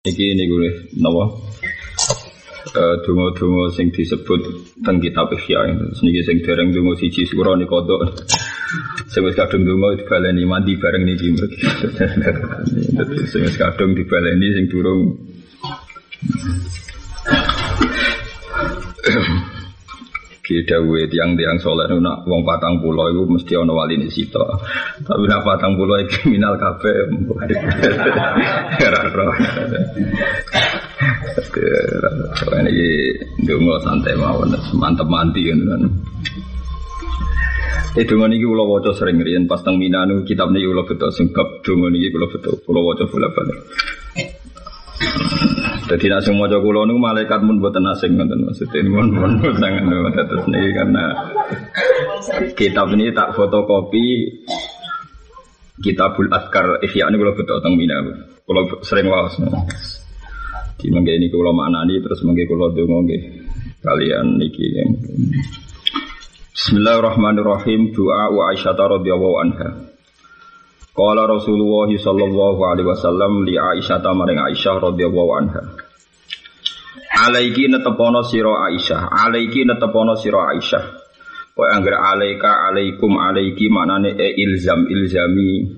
Iki ini gue nawa dungo-dungo sing disebut teng kitab Ihya niki sing dereng dungo siji surah ni kodok. Sing wis kadung dungo dibaleni mandi bareng niki. Sing wis kadung dibaleni sing durung kita gue tiang-tiang soleh nak wong patang pulau itu mesti ono wali ini sito. Tapi nak patang pulau itu kriminal kafe. Raro. Ini dungo santai mawon, mantep manti kan. Eh dungo niki kula waca sering riyen pas teng Minanu kitab niki kula betul sing bab niki kula betul kula waca bolak-balik. Jadi nak semua maca kula niku malaikat pun buatan asing ngoten maksudnya. Ini pun pun sangat terus nih karena kitab ini tak fotokopi kitabul adkar ihya ini kalau betul tentang mina kalau sering wawas di mangga ini kalau maknani terus mangga kalau dongo kalian niki Bismillahirrahmanirrahim. Doa wa Aisyah radhiyallahu anha. Qala Rasulullah sallallahu alaihi wasallam li Aisyah maring Aisyah radhiyallahu anha. Alaiki netepono sira Aisyah, alaiki netepono sira Aisyah. Kowe anggere alaika alaikum alaiki maknane e ilzam ilzami.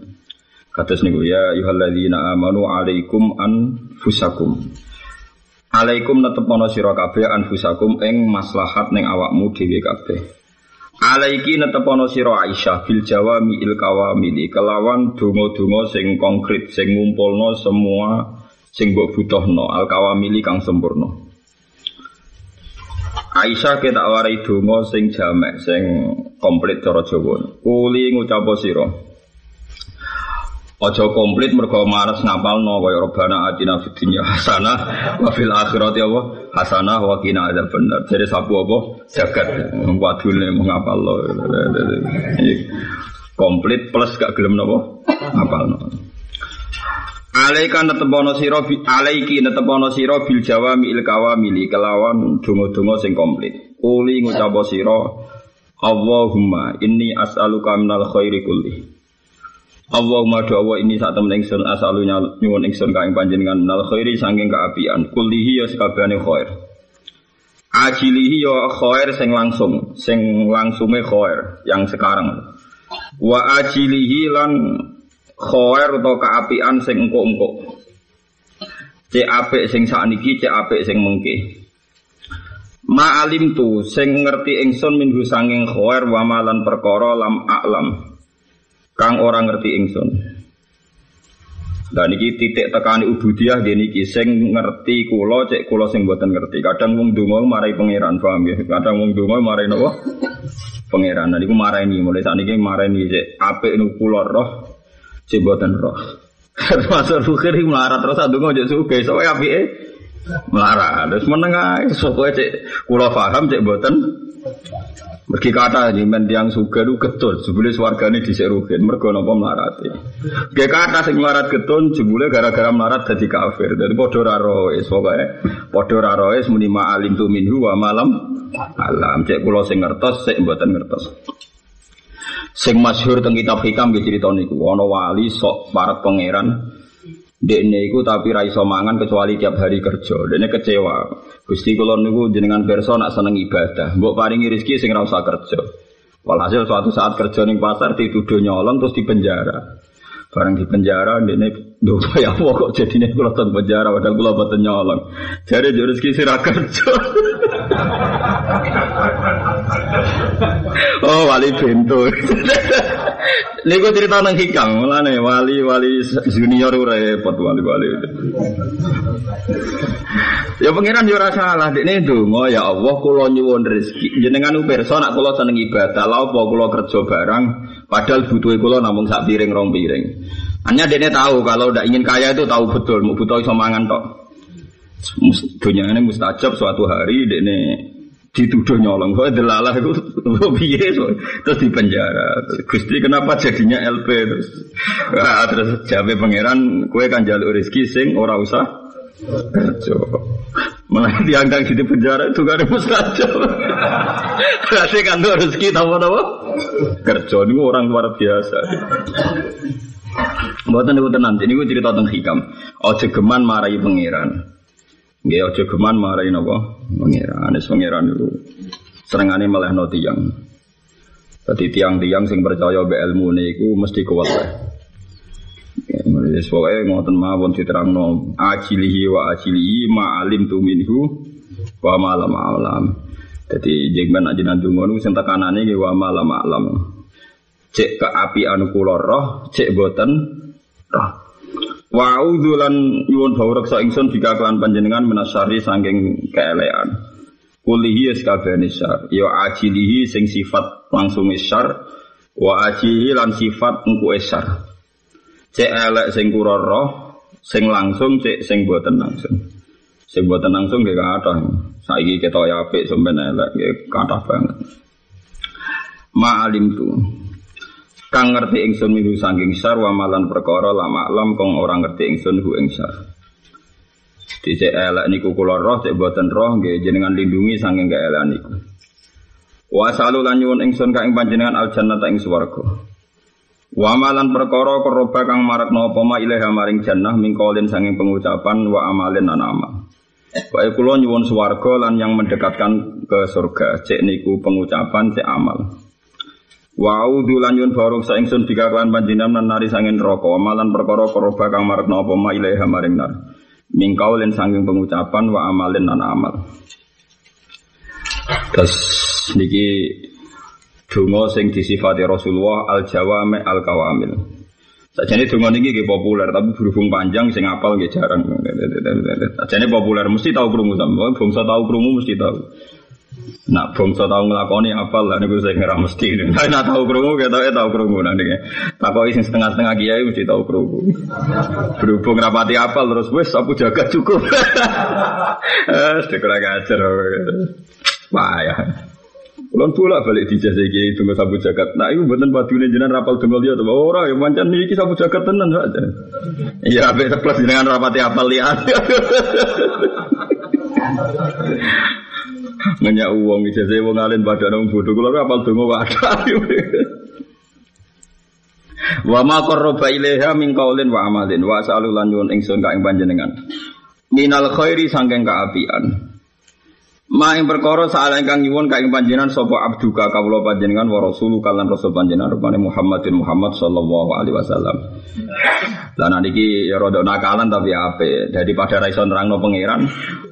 Kados niku ya ayyuhalladzina amanu alaikum anfusakum. Alaikum netepono sira kabeh anfusakum ing maslahat ning awakmu dhewe kabeh. Alaiki netepono sira Aisyah bil jawami il kawamili kelawan donga-donga sing konkret sing ngumpulno semua sing mbok butuhno al kawamili kang sempurna. Aisyah kita warai donga sing jamek sing komplit cara Jawa. Kuli ngucap sira. Ojo komplit mergo mares ngapalno kaya robana atina fid dunya hasanah wa fil akhirati apa hasanah wa qina benar. Jadi sapu apa jagat wadune ngapalno. Komplit plus gak gelem napa ngapalno. Alaika netebono sira alaiki netebono sira bil jawami il kawamili kelawan donga-donga sing komplit. Kuli ngucap sira Allahumma inni as'aluka minal khairi kulli. Allahumma doa ini saat temen ingsun asalunya nyuwun ingsun ka ing panjenengan nal khairi saking kaapian kullihi ya sakabehane khair ajilihi ya khair sing langsung sing langsunge khair yang sekarang wa ajilihi lan khair atau kaapian sing engko-engko cek apik sing sakniki cek apik sing mengke Ma'alim tu sing ngerti ingsun minggu sanging khair wa malan perkara lam a'lam kang orang ngerti ingsun. Dan niki titik tekani ubudiyah dia niki sing ngerti kulo cek kulo sing buatan ngerti. Kadang wong donga marai pangeran paham ya. Kadang wong donga marai napa? Pangeran. Nah niku marai ini mulai saat niki marai ini cek apik nu kulo roh buatan roh. Termasuk fakir melarat terus adungo cek suge soalnya apike melarat. Terus menengah soalnya cek kulo paham cek buatan Mergi kata men tiang suga itu getun, jebule swargane dhisik rugen, mergo napa mlarate. Ge kata sing melarat getun jebule gara-gara melarat dadi kafir. Dadi padha ora roes pokoke padha ora roes muni ma'alim tu minhu malam alam. Cek kula sing ngertos, sik mboten ngertos. Sing masyhur teng kitab hikam nggih crita niku ana wali sok para pangeran Dekne iku tapi ra iso mangan kecuali tiap hari kerja. Dekne kecewa. Gusti kula niku jenengan pirsa nak seneng ibadah. Mbok paringi rezeki sing ora usah kerja. Walhasil suatu saat kerja ning pasar dituduh nyolong terus di penjara. Barang di penjara dekne dosa ya Allah kok jadine kula teng penjara padahal kula boten nyolong. Yo rezeki sira kerja. oh wali bento. Niku cerita nang hikam, mulane wali-wali junior repot wali-wali. ya pangeran yo ora salah, dekne ndonga ya Allah kula nyuwun rezeki. Jenengan pirsa nak kula seneng ibadah, lha apa kula kerja barang padahal butuhe kula namung sak piring rong piring. Hanya dekne tahu kalau ndak ingin kaya itu tahu betul, mau butuh iso mangan tok. Dunia ini mustajab suatu hari dekne dituduh nyolong. Kok delalah itu piye terus di penjara. Gusti kenapa jadinya LP terus? Wah, terus jabe pangeran kue kan jalur rezeki sing ora usah kerja. Malah diangkat di penjara itu gak ada mustajab. Berarti kan tuh rezeki tahu apa? Kerja ini orang luar biasa. Mboten niku tenan, niku cerita tentang hikam. Aja geman marai pangeran. Nggih aja geman marai napa? Pangeran. Anis pangeran niku serengane melehno tiyang. Dadi tiang-tiang sing percaya be ilmu niku mesti kuat wae. Wis pokoke ngoten mawon diterangno ajilihi wa ajilihi ma alim tu minhu wa ma lam alam. Dadi jengben aja ndonga niku sing tekanane nggih wa ma lam alam. Cek ke api anu kula roh, cek boten roh. Wa udzulan yuwun bawrek sa ingsun jika kelan panjenengan menasari saking keelean. Kulihi kabehane syar, ya sing sifat langsung syar, wa ajilihi lan sifat engku syar. Cek elek sing kura roh, sing langsung cek sing boten langsung. Sing boten langsung nggih kathah. Saiki ketok ya apik sampeyan elek nggih kathah banget. Ma'alim tu. Kang ngerti ingsun milu saking syar wa malan perkara lama alam kong orang ngerti ingsun hu ing syar. Dicek elek niku kula roh cek boten roh nggih jenengan lindungi saking keelekan niku. Wa salu lan nyuwun ingsun ka ing panjenengan al jannata ing swarga. Wa amalan perkara koroba kang marak napa ma ilaha maring jannah mingkolin sanging pengucapan wa amalin lan amal. Wae nyuwun swarga lan yang mendekatkan ke surga, cek niku pengucapan cek amal. Wa a'udzu lan nyuwun barok sa ingsun dikakuan panjenengan nari sanging neraka, amalan perkara koroba kang marak napa ma ilaha maring nar. Mingkolin sanging pengucapan wa amalin lan amal. Terus niki donga sing disifati Rasulullah al jawame al kawamil. Sajane donga niki nggih populer tapi berhubung panjang sing apal nggih jarang. Sajane populer mesti tahu krungu sampe bangsa tahu krungu mesti tahu. Nak bangsa tahu nglakoni apal lah niku sing ora mesti. Nek nak tahu krungu ketoke tahu krungu nanti. Takoki sing setengah-setengah kiai mesti tahu krungu. Berhubung rapati apal terus wis aku jaga cukup. Eh, sekolah ngajar. Wah ya. Kulon pula balik di jasa iki tunggu sabu jagat. Nah itu buatan padune jenengan rapal tunggu lihat tuh. Ora ya mancan niki sabu jagat tenan saja. Iya abe plus jenengan rapati apal lihat. Nanya uang ijazah wong alim pada nang bodoh kula apal tunggu wadah. Wa ma qarraba ilaiha min qaulin wa amalin wa sa'alu lan nyuwun ingsun ka ing panjenengan. Minal khairi sangking kaapian. Ma ing perkara saala ingkang nyuwun ka ing panjenengan sapa abduka kawula panjenengan wa rasulu kalan rasul panjenengan rupane Muhammadin Muhammad sallallahu alaihi wasallam. Lah niki ya rada nakalan tapi ape. Daripada ra iso nerangno pangeran,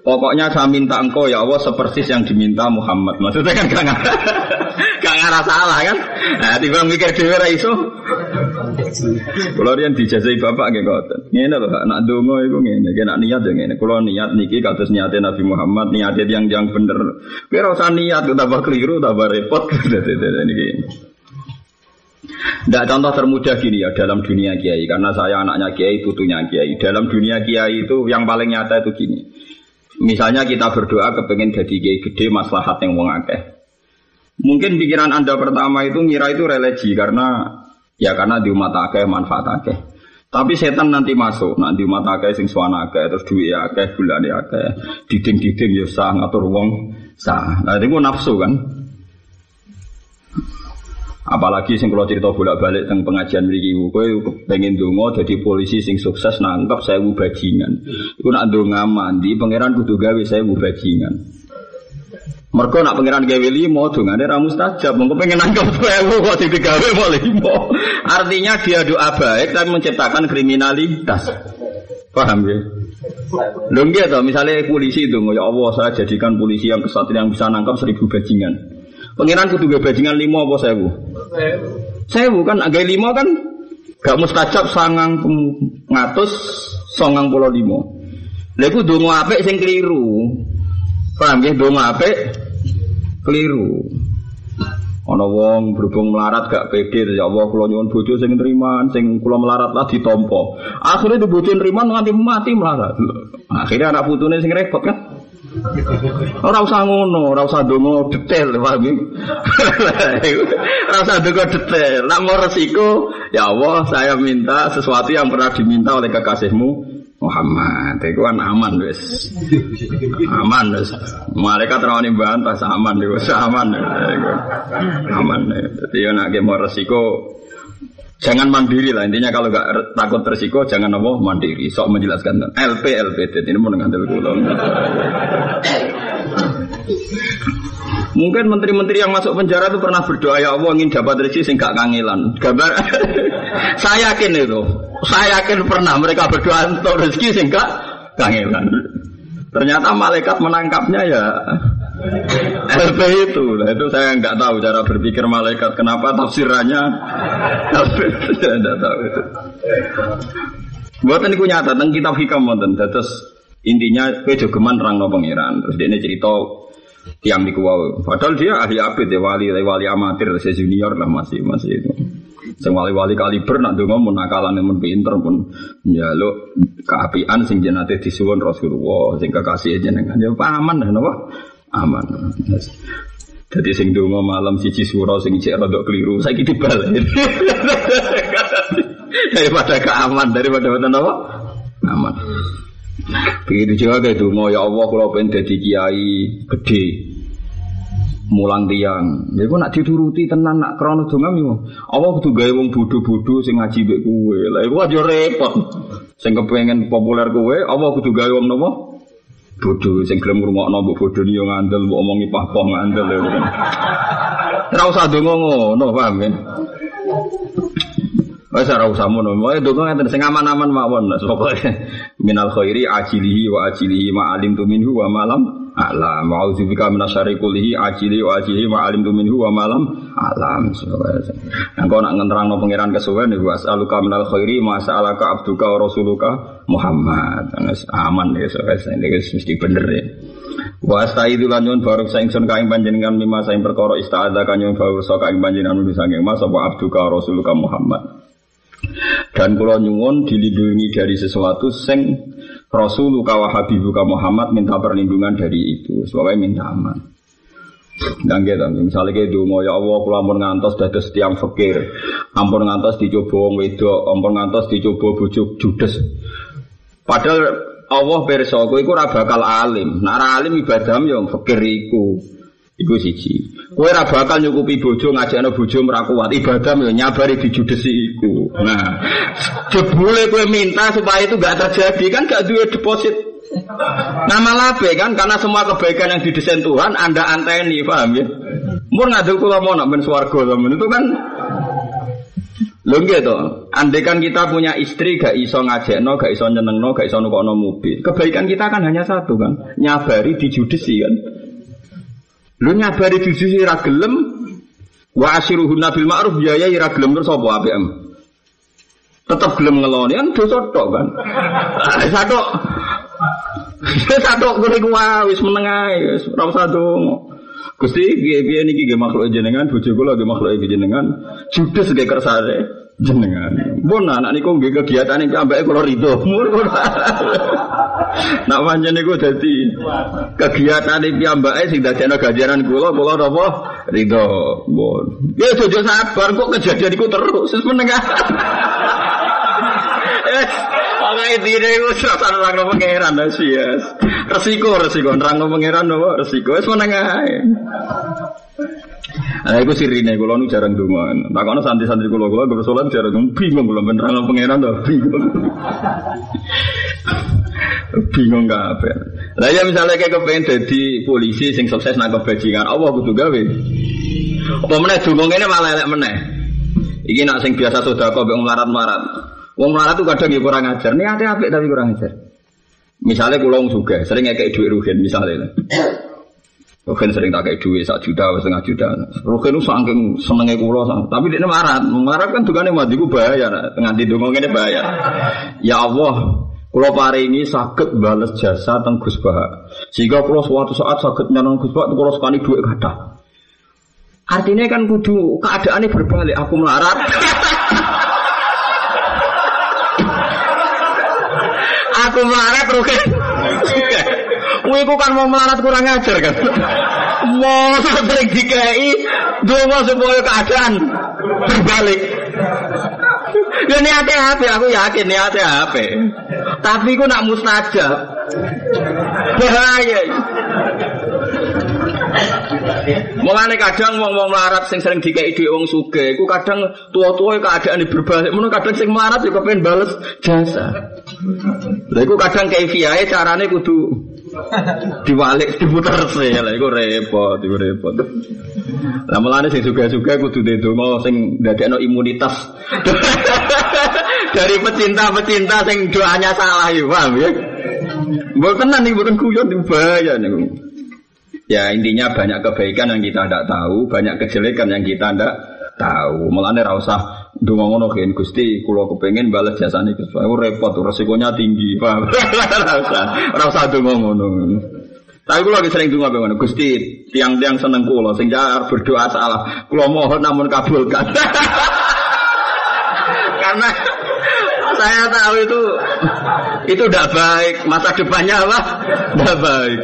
pokoknya saya minta engkau ya Allah sepersis yang diminta Muhammad. Maksudnya kan gak ngarah, gak ngarah salah kan? Nah, tiba mikir dhewe ra iso. Kalau rian dijazai bapak nggih ngoten. Ngene lho, nak donga iku ngene, nak niat ya ngene. Kula niat niki kados niate Nabi Muhammad, niate yang yang bener. Kowe ora usah niat tambah keliru, tambah repot. niki. Tidak contoh termudah gini ya dalam dunia kiai karena saya anaknya kiai putunya kiai. Dalam dunia kiai itu yang paling nyata itu gini. Misalnya kita berdoa kepengen jadi kiai gede maslahat yang wong akeh. Mungkin pikiran anda pertama itu ngira itu religi karena ya karena di umat akeh manfaat akeh. Tapi setan nanti masuk, nanti umat akeh sing suwana akeh terus duit akeh bulan akeh diding-diding ya sah ngatur wong sah. Nah itu nafsu kan. Apalagi sing kalau cerita bolak-balik tentang pengajian mriki kowe pengen donga jadi polisi sing sukses nangkep saya bajingan. Iku nak ndonga mandi pangeran kudu gawe saya bajingan. Mereka nak pangeran gawe limo dongane ra mustajab. Mengko pengen nangkep sewu kok digawe mau limo. Artinya dia doa baik tapi menciptakan kriminalitas. Paham ya? Lho to, misalnya polisi itu, ya Allah saya jadikan polisi yang kesatria yang bisa nangkap seribu bajingan. Pengiran kudu gawe bajingan limo apa sewu? Sewu kan agak limo kan gak mustajab sangang ngatus songang pulau limo. Lha iku donga apik sing keliru. Paham ya donga apik keliru. Ana wong berhubung melarat gak pede ya Allah kula nyuwun bojo sing nriman sing kula melarat lah ditampa. Akhirnya di bojo nriman nganti mati melarat. Akhirnya anak putune sing repot kan. Ora usah ngono, ora usah donga detail, paham ya? Ora usah detail. Nak mau resiko, ya Allah, saya minta sesuatu yang pernah diminta oleh kekasihmu Muhammad, itu kan aman wes, aman wes. Malaikat rawani bantah, aman wes, aman, aman. Jadi ya nak mau resiko, Jangan mandiri lah intinya kalau nggak takut resiko jangan apa mandiri. Sok menjelaskan LP LP ini mau dengan kulo. Mungkin menteri-menteri yang masuk penjara itu pernah berdoa ya Allah ingin dapat rezeki sing gak kangelan. Gambar saya yakin itu. Saya yakin pernah mereka berdoa untuk rezeki sing gak kangelan. Ternyata malaikat menangkapnya ya LP itu, nah, itu saya nggak tahu cara berpikir malaikat. Kenapa tafsirannya saya nggak tahu itu. Buatan itu nyata tentang kitab hikam wonten. Terus intinya kue jogeman terang no pangeran. Terus dia ini cerita tiang di kuwau. Padahal dia ahli abid ya wali wali amatir, saya junior lah masih masih itu. Sing wali-wali kaliber nak donga mun nakalane mun pinter pun njaluk keapian sing jenate disuwun Rasulullah sing kekasih jenengan ya paman napa aman. Jadi sing donga malam siji suro sing cek rada keliru, saiki dibalik. daripada keaman, daripada wonten apa? Aman. Begitu juga kayak donga ya Allah kalau pengen jadi kiai gede mulang tiang. Ya nak dituruti tenan nak krono donga yo. Allah kudu gawe wong bodho-bodho sing ngaji mbek kowe. Lah iku aja repot. Sing kepengen populer kowe, Allah kudu gawe wong nopo? Bodoh sing gelem ngrungokno mbok bodoh yo ngandel mbok omongi pah-pah ngandel ya. Ora usah donga ngono, paham ya? Wes ora usah ngono. Wae donga ngeten sing aman-aman mawon. Pokoke minal khairi ajilihi wa ajilihi ma alim tu minhu wa malam alam wa audzubika minasyarri kullihi ajili wa ajili ma alimtu minhu wa malam alam kau nak ngenterangno pangeran kesuwen niku as'aluka minal khairi ma sa'alaka abduka wa rasuluka Muhammad. Aman ya wis mesti bener ya. Wa astaidu lan nyun baruk saingsun kaing panjenengan mima saing perkara istaadza kanyun baruk sa kaing panjenengan nulis saking mas apa abduka rasuluka Muhammad. Dan kula nyuwun dilindungi dari sesuatu sing Rasulullah wa Habibuka Muhammad minta perlindungan dari itu. Sebabnya minta aman. Dan gitu, misalnya kayak mau ya Allah, kalau ampun ngantos dados tiang fakir, ampun ngantos dicoba wong wedok, ampun ngantos dicoba bujuk judes. Padahal Allah perso, kowe iku bakal alim. Nek alim ibadah yo fakir iku. Iku siji. Kowe ora bakal nyukupi bojo ngajakno bojo ora kuat. Ibadah yo nyabari dijudesi iku. Nah, jebule kowe minta supaya itu gak terjadi kan gak duwe deposit. Nama labe kan karena semua kebaikan yang didesain Tuhan Anda anteni, paham ya? Mun ngadul kula mau nak ben swarga itu kan Lho gitu. Andai kan kita punya istri gak iso ngajakno, gak iso nyenengno, gak iso nukokno mobil. Kebaikan kita kan hanya satu kan, nyabari dijudesi kan. Lu nyabari di sisi ragelem wa asyiruhun nabil ma'ruf biaya ira gelem terus apa APM? Tetap gelem ngeloni kan dosa tok kan. Satu satu kuwi kuwi wis meneng ae wis ora usah dongo. Gusti piye-piye niki nggih makhluk jenengan bojo kula nggih makhluk jenengan judes nggih kersane jenengan. Pun anak niku nggih kegiatan iki ambek kula rido. Nak pancen niku dadi kegiatan iki ambake sing dadekno ganjaran kula kula napa rido. Pun. Ya jojo sabar kok kejadian iku terus wis menengah. Pokoke dine iku serasa nerangno pangeran yes. Resiko resiko nerangno pangeran nopo resiko wis meneng ae. Nah, itu sirine kula nu jarang donga. Tak kono santri-santri kula kula gue salat jarang bingung kula ben nerangno pangeran to bingung. bingung kabeh. Lah ya misalnya kayak kepengen jadi polisi sing sukses nangkep bajingan, Allah kudu gawe. Apa meneh donga ngene malah elek meneh. Iki nak sing biasa sedekah mbek melarat-melarat. Wong melarat tuh kadang ya kurang ajar. Niatnya apik tapi kurang ajar. Misalnya kulo juga sering kayak duit rugen misalnya. Rugen sering tak kayak duit satu juta, setengah juta. Rugen itu saking senengnya kulo, tapi dia marah. Marah kan tukangnya mati gue bayar, nganti dongeng ini bayar. Ya Allah, Kulo ini sakit balas jasa tentang Gus Bah. Sehingga kulo suatu saat sakit nyanong Gus Bah, kulo sekali duit kata. Artinya kan kudu keadaannya berbalik. Aku melarat. aku melarat rugen. Wih, kan mau melarat kurang ajar kan. Mau sering dikai, dua supaya keadaan berbalik. Ya niatnya apa? Aku yakin niatnya apa? Tapi aku nak mustajab. Bahaya. Mulane kadang wong-wong melarat sing sering dikei dhuwit wong sugih, iku kadang tua-tua keadaan berbalik, ngono kadang sing melarat juga pengen bales jasa. Lha iku kadang kaifiyahe carane kudu diwalik diputer sih lah iku repot iku repot lah mulane sing juga-juga kudu ndonga sing ndadekno imunitas dari pecinta-pecinta sing doanya salah ya paham ya Bukan nanti bukan kuyon bahaya nih. Ya intinya banyak kebaikan yang kita tidak tahu, banyak kejelekan yang kita tidak tahu. Mulane ra usah donga ngono kan Gusti, kula kepengin balas jasane Gus. Aku repot, resikonya tinggi. Paham? Ra usah, donga ngono. Tapi lagi sering donga ngono, Gusti, tiang-tiang seneng kula sing berdoa salah. Kula mohon namun kabulkan. Karena saya tahu itu itu tidak baik. Masa depannya apa? Tidak baik.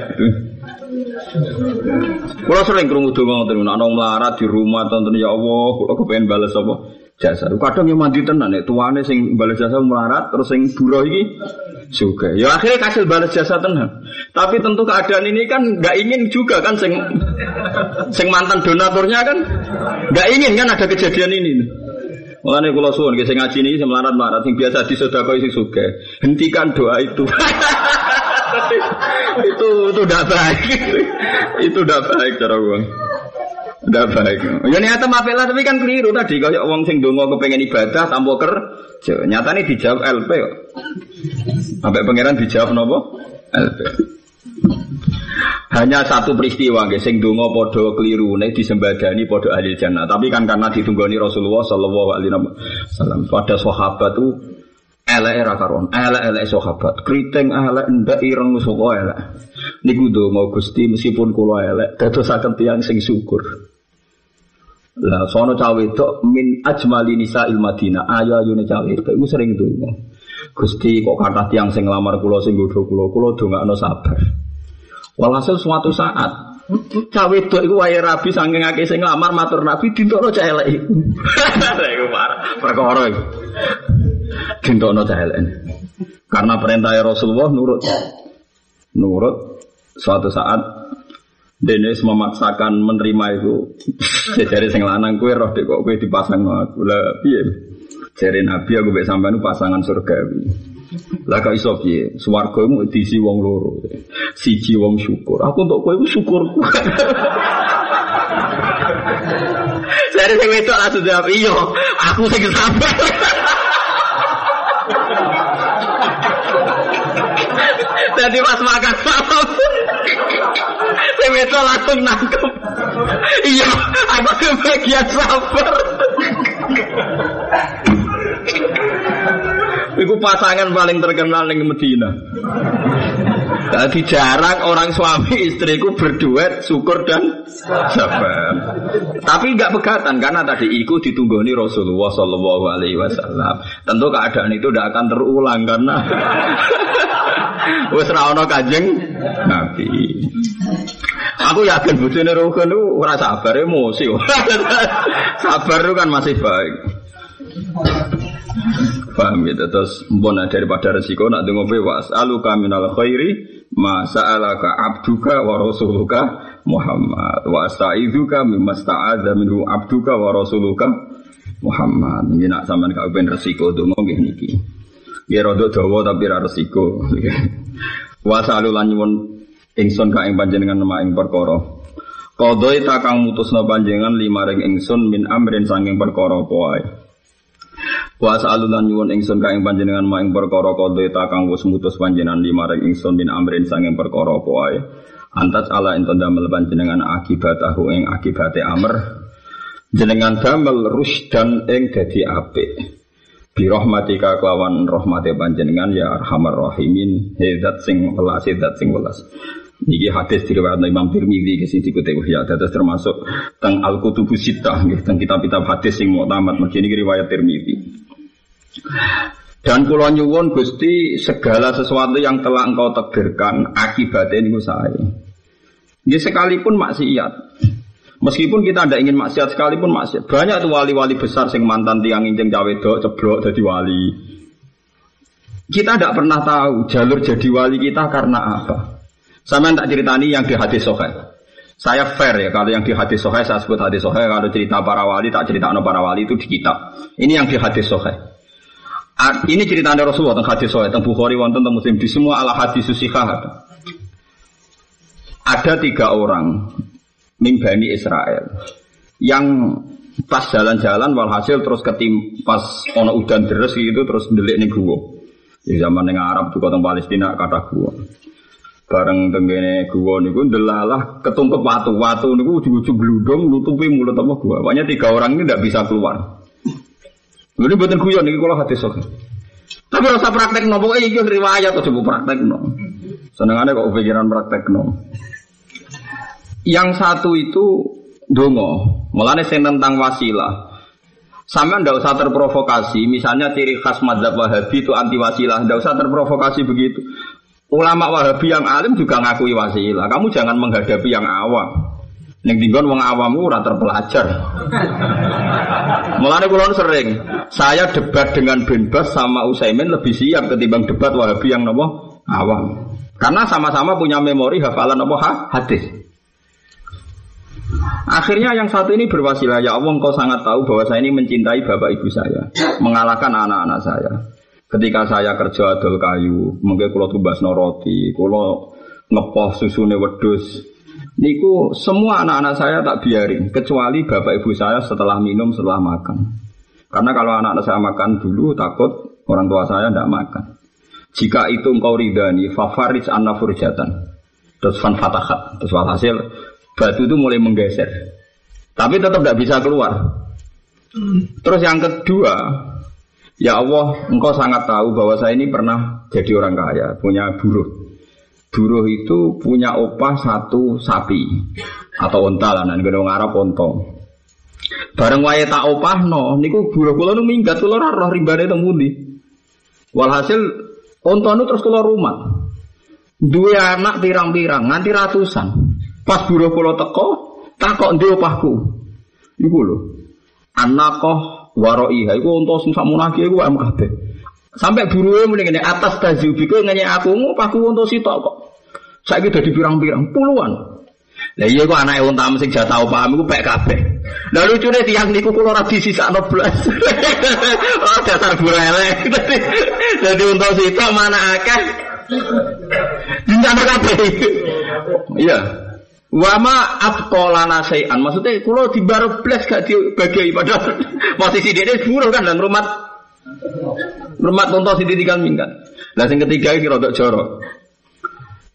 Kalau sering kerungu donga ngoten ana melarat di rumah tonton ya Allah, kalau kepengen balas apa? Jasa. Kadang yang mandi tenan nek tuane sing balas jasa melarat terus sing buruh iki juga. Ya akhirnya kasih balas jasa tenan. Tapi tentu keadaan ini kan nggak ingin juga kan sing sing mantan donaturnya kan nggak ingin kan ada kejadian ini. Mulane kula suwun nggih sing ngaji niki sing melarat-melarat sing biasa disedekah sing sugih. Hentikan doa itu. itu itu tidak baik. itu tidak baik cara uang. Tidak baik. Ya niatnya mapela tapi kan keliru tadi. Kalau uang sing dongo kepengen ibadah tanpa kerja. Nyatanya dijawab LP. Sampai pangeran dijawab nopo? LP. Hanya satu peristiwa nggih sing donga padha klirune disembadani padha ahli jannah. Tapi kan karena ditunggoni Rasulullah sallallahu alaihi wasallam. Pada sahabat itu elek era karon, elek-elek sahabat. Kriting elek ndak ireng saka elek. Niku donga Gusti meskipun kula elek dadosaken tiyang sing syukur. Lah sono cawe wedok min ajmali nisa il Madinah. Ayo ayune cawe wedok iku sering donga. Gusti kok kata tiang sing lamar kula sing godho kula, kula dongakno sabar. Walhasil suatu saat cawe itu iku wae rabi saking akeh sing nglamar matur nabi dintokno cah elek iku. Iku perkara iku. Dintokno cah elek. Karena perintah Rasulullah nurut. Nurut suatu saat Dennis memaksakan menerima itu jadi sing lanang kue roh dek kok kue dipasang aku lah piye jari nabi aku mbek sampean pasangan surgawi lah kok iso piye? Swarga iku diisi wong loro. Siji wong syukur. Aku untuk kowe syukurku. Saya sing wedok langsung jawab, "Iya, aku sing sabar." Jadi pas makan malam Saya wedok langsung nangkep Iya Aku kebagian sabar Iku pasangan paling terkenal di Medina. Jadi jarang orang suami istriku berduet syukur dan sabar. Tapi nggak pegatan karena tadi iku ditunggoni Rasulullah Shallallahu Alaihi Wasallam. Tentu keadaan itu tidak akan terulang karena wes rawono kajeng Nabi. Aku yakin bujune Rukun itu ora sabar emosi. sabar itu kan masih baik. Paham gitu? Terus mbona daripada resiko nak dengo bewas alu kaminal khairi sa'alaka abduka wa rasuluka Muhammad. Wa astaizuka mimma sta'adza minhu abduka wa rasuluka Muhammad. Ini nak sampean gak ben resiko donga nggih niki. Nggih rada dawa tapi ra resiko. Wa sa'alu lan nyuwun ingsun ka ing panjenengan nama ing perkara Kodoi takang mutusna panjenengan lima ring ingsun min amrin sanging perkara apa Wa sa'alulan nyuwun ingsun ka ing panjenengan ma ing perkara kodhe ta kang wis mutus panjenengan limareng ingsun min amrin sanging perkara apa wae. Antas ala ento damel panjenengan akibatahu ing akibate amr. Jenengan damel rusdan ing dadi apik. Bi rahmatika kelawan rahmate panjenengan ya arhamar rahimin. Hezat sing welas, hezat sing welas. Niki hadis diriwayatkan Imam Tirmidzi ke sini dikutip ya dados termasuk teng Al Kutubus Sittah teng kitab-kitab hadis sing muktamad mergi niki riwayat Tirmidzi. Dan kula nyuwun Gusti segala sesuatu yang telah engkau takdirkan akibatnya ini saya. Ini sekalipun maksiat. Meskipun kita tidak ingin maksiat sekalipun maksiat. Banyak tuh wali-wali besar sing mantan tiang injeng cawe ceblok jadi wali. Kita tidak pernah tahu jalur jadi wali kita karena apa. Sama tak ceritani yang di hadis sokai. Saya fair ya kalau yang di hadis sohe saya sebut hadis sohe kalau cerita para wali tak cerita para wali itu di kitab. Ini yang di hadis sohe. Ini cerita dari Rasulullah tentang hadis sohe tentang Bukhari wonten tentang Muslim di semua ala hadis ada. Ada tiga orang mimbani Israel yang pas jalan-jalan walhasil terus ketim pas ono udan deres gitu terus delik nih gua. Di zaman yang Arab tuh kota Palestina kata gua bareng tenggene gua niku delalah ketungkep watu. Watu niku ujung-ujung gludung nutupi mulut apa gua pokoknya tiga orang ini tidak bisa keluar. Ini buatan guyon niku kalau hati sok tapi rasa praktek no pokoknya iki riwayat atau coba praktek no senengannya kok pikiran praktek no yang satu itu dongo mulane sing tentang wasilah. Sama ndak usah terprovokasi, misalnya ciri khas madzhab Wahabi itu anti wasilah, ndak usah terprovokasi begitu. Ulama Wahabi yang alim juga ngakui wasilah. Kamu jangan menghadapi yang awam. Yang tinggal wong awamu ora terpelajar. Mulane kula sering, saya debat dengan Benbas sama Usaimin lebih siap ketimbang debat Wahabi yang nopo awam. Karena sama-sama punya memori hafalan nopo ha? hadis. Akhirnya yang satu ini berwasilah, ya Allah engkau sangat tahu bahwa saya ini mencintai bapak ibu saya, mengalahkan anak-anak saya. Ketika saya kerja adol kayu, mungkin kalau tumbas roti, kalau ngepoh susune wedus, niku semua anak-anak saya tak biarin, kecuali bapak ibu saya setelah minum, setelah makan. Karena kalau anak-anak saya makan dulu, takut orang tua saya tidak makan. Jika itu engkau ridani, favorit anna furjatan. Terus fan fatahat. Terus hasil batu itu mulai menggeser. Tapi tetap tidak bisa keluar. Terus yang kedua, Ya Allah, engkau sangat tahu bahwa saya ini pernah jadi orang kaya, punya buruh. Buruh itu punya opah satu sapi atau onta lah, nanti gedung Arab ontong. Bareng wae tak opah no, niku buruh kula nu minggat kula ora roh rimbane teng. Walhasil onta nu terus kula rumah. Dua anak pirang-pirang nganti ratusan. Pas buruh kula teko, takok ndi opahku. Iku lho. Anakoh waroi. Ha iku unta sing sakmunake iku am kabeh. Sampai buruwe muni ngene atas tazubi ku ngene aku ngupaku unta sitok kok. Saiki dadi pirang-pirang puluhan. Lah iya kok anake unta sing jatah paham iku pek kabeh. Lah lucune tiyang niku kula ora disisakno blas. Oh dasar burele dadi unta sitok mana akeh. Dinten kabeh. Iya. Wama atkolana sayan. Maksudnya kalau di baru blas gak dibagi padahal posisi dia buruh kan dan rumah rumah tonton sini tiga minggat. Nah sing ketiga ini rodok jorok.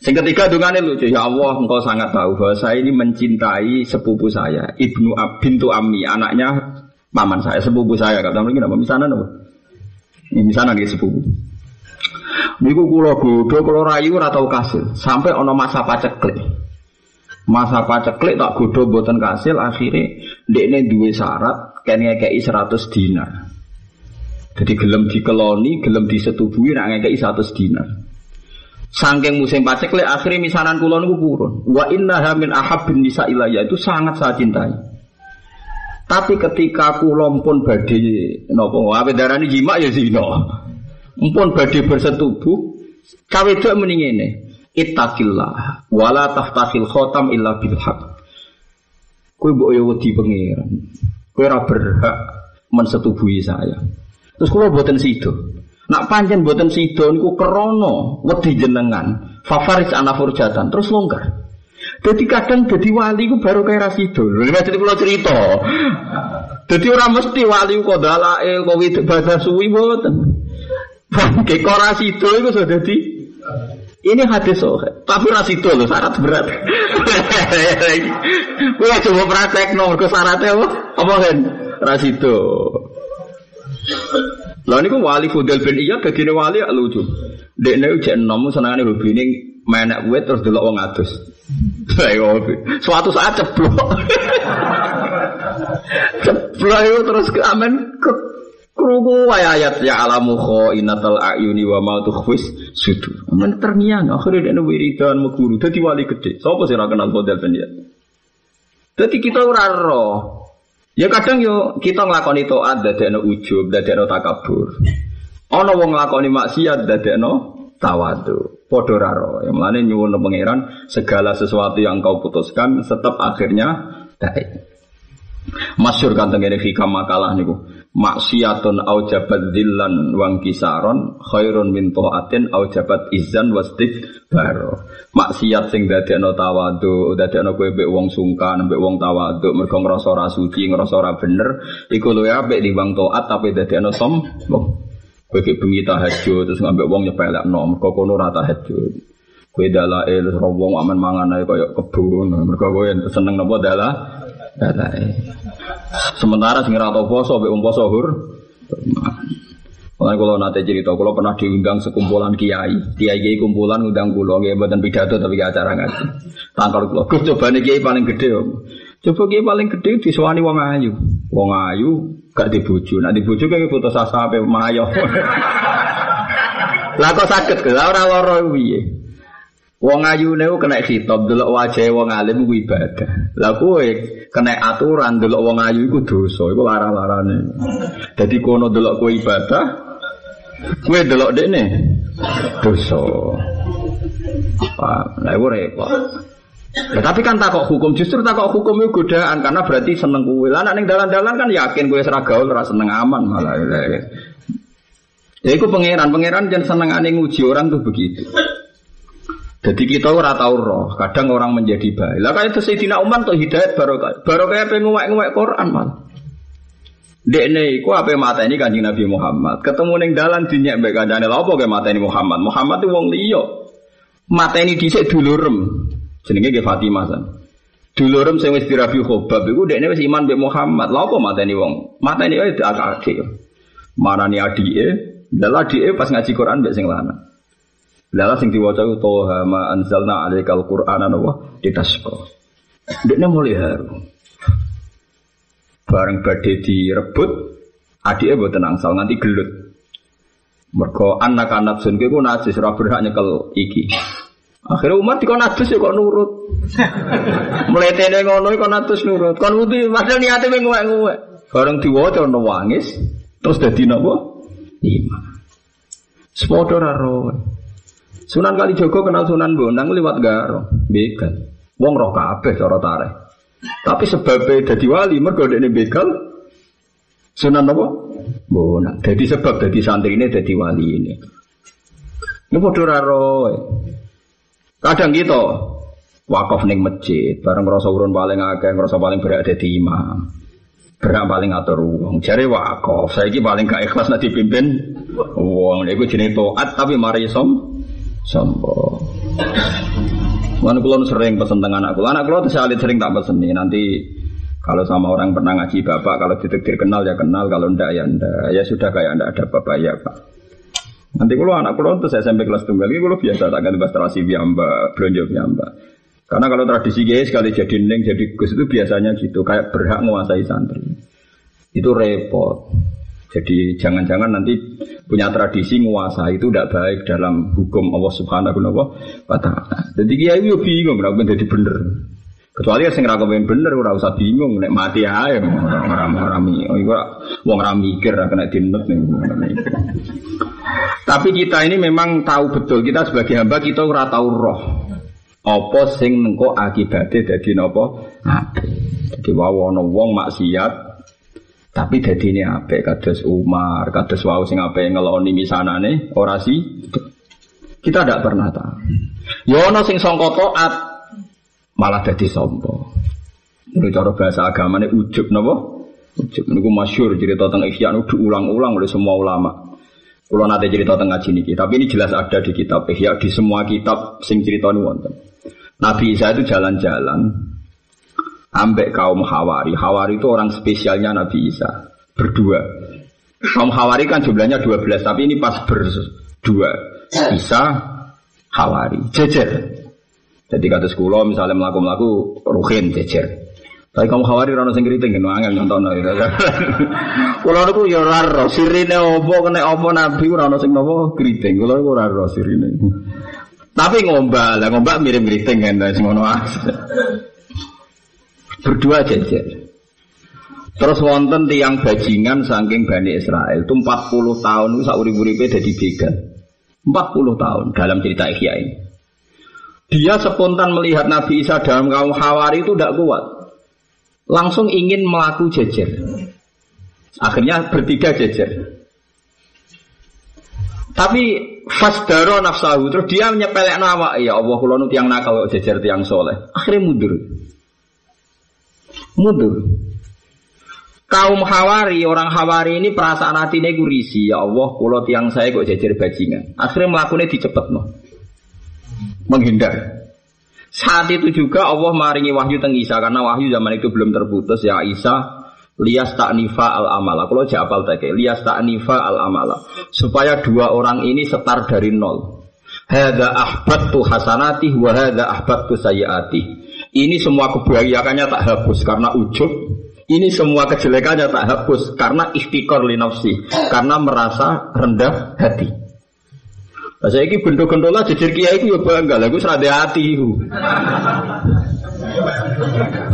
Sing ketiga dungane lucu. Ya Allah engkau sangat tahu bahwa saya ini mencintai sepupu saya ibnu Ab, bintu Ami anaknya paman saya sepupu saya. Kata mungkin apa misalnya apa ini misalnya dia sepupu. Niku kulo bodoh kulo rayu atau kasil. Sampai ono masa paceklik masa paceklik tak godo buatan kasil akhirnya ini dua syarat kayaknya kayak 100 dinar. Jadi gelem dikeloni gelem disetubuhi nak ngekei 100 dinar. Sangking musim paceklik akhirnya misanan kulon itu kurun wa inna hamin ahab bin nisa ilayah itu sangat saya cintai. Tapi ketika kulon pun badai nopo apa darah ini jima ya zino pun badai bersetubuh cawe itu mendingin Ittaqillah wala taftahil khotam illa bil haq. Kowe mbok yo wedi pangeran. Kowe ora berhak mensetubuhi saya. Terus kula boten sido. Nak pancen boten sido niku krana wedi jenengan. Favaris ana furjatan terus longgar. Jadi kadang jadi wali ku baru kayak rasido. Jadi kula cerita. Jadi orang mesti wali kok dalail kok bahasa suwi boten. Bangke kok rasido iku sudah di ini hadis sohe, tapi itu loh syarat berat. Gue coba praktek nomor ke syaratnya apa? Apa kan? Rasido. Lah niku wali Fudel bin Iyad dadi wali lucu. Dekne jek enom senengane ini menek gue terus delok wong adus. Iya, suatu saat ceplok. ceplok terus ke amen ke Krungu ayat ya alamu inatal ayuni wa ma tukhfis sudu. Men terngiang akhirnya dia wiridan meguru dadi wali gede. Sapa sih kenal model pendia? Dadi kita ora roh. Ya kadang yo kita nglakoni taat dadekno ujub, dadekno takabur. Ana wong nglakoni maksiat dadekno tawadu. Padha raro. Yang mana nyuwun pangeran segala sesuatu yang kau putuskan tetap akhirnya baik. Masyur kan tengene fika makalah niku. Maksiatun au jabat dillan wang kisaron khairun min taatin au jabat izan wastik baro. Maksiat sing dadekno tawadhu, dadekno kowe mbek wong sungkan, mbek wong tawadhu, mergo ngrasa ora suci, ngrasa ora bener, iku luwih apik timbang taat tapi dadekno sombong. Kowe ki bengi tahajud terus ngambek wong nyepelekno, mergo kono ora tahajud. Kowe dalail wong aman mangan ae kaya kebun, mergo kowe seneng napa dalah Sementara sing ora tau poso mbek wong poso hur. Mulai kalau nanti cerita, kalau pernah diundang sekumpulan kiai, kiai kiai kumpulan undang kulo, kiai buatan pidato tapi acara ngaji. Tangkal gue coba nih kiai paling gede om. Coba kiai paling gede disuani wong ayu, wong ayu gak dibuju, nah dibuju kayak foto sasa apa mayo. Lah kok ke, ora loro piye? Wong ayu niku kena khitab delok wajah wong alim ku ibadah. Lah kowe kena aturan delok wong ayu iku dosa, iku larang-larane. Dadi kono delok kowe ibadah, kowe delok dekne dosa. Pak, lah iku repot. Ya, tapi kan takok hukum justru takok hukum itu godaan karena berarti seneng kowe. Lah ning dalan-dalan kan yakin kowe ora gaul seneng aman malah. Ya iku pangeran, pangeran jangan seneng aneh nguji orang tuh begitu. Jadi kita ora tahu roh, kadang orang menjadi baik. Lah kayak itu Sayyidina Umar tuh hidayat baru baru kayak pengen nguwek Quran. Dekne iku apa mata ini kanjeng Nabi Muhammad. Ketemu neng dalan dinyak mbek kancane lha apa mata ini Muhammad. Muhammad itu wong liya. Mata ini dhisik dulurem. Jenenge ge Fatimah san. Dulurem sing wis dirabi khobab iku dekne wis iman mbek Muhammad. Lha apa mata ini wong? Mata ini wae akak-akik. Marani adike, lha adike pas ngaji Quran mbek sing lanang. Lala sing diwaca itu toha ma anzalna alaikal qur'ana nawa ditasqa. Dekne mulai haru. Bareng badhe direbut, adike mboten angsal nganti gelut. Mergo anak anak sun ku najis ora berhak nyekel iki. Akhirnya umat dikon najis ya kok nurut. Mletene ngono kok najis nurut. Kon wudu padahal niate mung ngewek-ngewek. Bareng diwaca wangis terus dadi napa? Iman. Sepodo ra Sunan kali Joko kenal Sunan Bonang lewat Garo, begal. Wong roh kabeh cara tarik. Tapi sebabnya jadi wali mergo ini begal. Sunan apa? Bonang. Jadi sebab jadi santri ini jadi wali ini. Ini bodoh raro. Kadang gitu wakaf neng masjid, bareng ngerasa urun paling akeh, ngerasa paling berat di imam. Berak paling atur uang. Jare wakaf, saya paling gak ikhlas nanti pimpin uang. Iku jenis toat tapi mari som sombong. Mana kulon sering pesen tengah anak kulon, anak kulon saya sering tak pesen nih nanti kalau sama orang pernah ngaji bapak, kalau ditektir kenal ya kenal, kalau ndak ya ndak, ya sudah kayak ndak ada bapak ya pak. Nanti kalau anak kulon tuh saya sampai kelas tunggal, kalau biasa tak ganti bahasa terasi biamba, belanja biamba. Karena kalau tradisi guys sekali jadi neng jadi gus itu biasanya gitu, kayak berhak menguasai santri. Itu repot. Jadi jangan-jangan nanti punya tradisi nguasa itu tidak baik dalam hukum Allah Subhanahu wa taala. Jadi kiai yo bingung ora jadi bener. Kecuali sing ra kepen bener ora usah bingung nek mati ae ora ora oh, iku wong ora mikir ra kena ning Tapi kita ini memang tahu betul kita sebagai hamba kita ora tahu roh. Apa sing nengko akibate dadi napa? Jadi wae ana wong maksiat tapi jadi ini apa? Kados Umar, kados Wau sing apa ngeloni misanane orasi. Kita tidak pernah tahu. Yono ya sing songko toat malah jadi sombong. Ini cara bahasa agama ini ujub nopo. Ujub ini masyur cerita tentang Ihya diulang-ulang oleh semua ulama. Kalau nanti cerita tentang ngaji ini, tapi ini jelas ada di kitab Ihya di semua kitab sing cerita ini wonten. Nabi Isa itu jalan-jalan ambek kaum Hawari. Hawari itu orang spesialnya Nabi Isa. Berdua. Kaum Hawari kan jumlahnya 12, tapi ini pas berdua. Isa, Hawari. Jejer. Jadi kata sekolah misalnya melaku-melaku ruhin jejer. Tapi kamu Hawari rano sing kriting kan angel nonton. Kulo niku ya ora ro sirine opo kena opo nabi ora ono sing napa kriting. Kulo niku ora ro sirine. Tapi ngombal, ngombal mirip kriting kan sing ngono Berdua jejer. Terus wonten tiang bajingan saking Bani Israel itu 40 tahun itu sauri uripe jadi begal. 40 tahun dalam cerita Ihya ini. Dia spontan melihat Nabi Isa dalam kaum Hawari itu tidak kuat. Langsung ingin melaku jejer. Akhirnya bertiga jejer. Tapi fasdaro nafsahu terus dia menyepelek nama ya Allah kalau nu tiang nakal jejer tiang soleh. Akhirnya mundur. Mundur. Kaum Hawari, orang Hawari ini perasaan hatinya gurisi. Ya Allah, kalau tiang saya kok jejer bajingan. Akhirnya melakukannya dicepet no menghindar. Saat itu juga Allah maringi wahyu teng Isa karena wahyu zaman itu belum terputus ya Isa lias taknifa al amala. Kalau japal tak lias taknifa al amala supaya dua orang ini setar dari nol. Hada ahbatu hasanati wa hada ahbatu sayyati. Ini semua kebahagiaannya tak hapus karena ujub. Ini semua kejelekannya tak hapus karena ikhtikar li nafsi, karena merasa rendah hati. Lah saiki gendho-gendhola jejer kiai itu ya bangga, lha iku serade hati.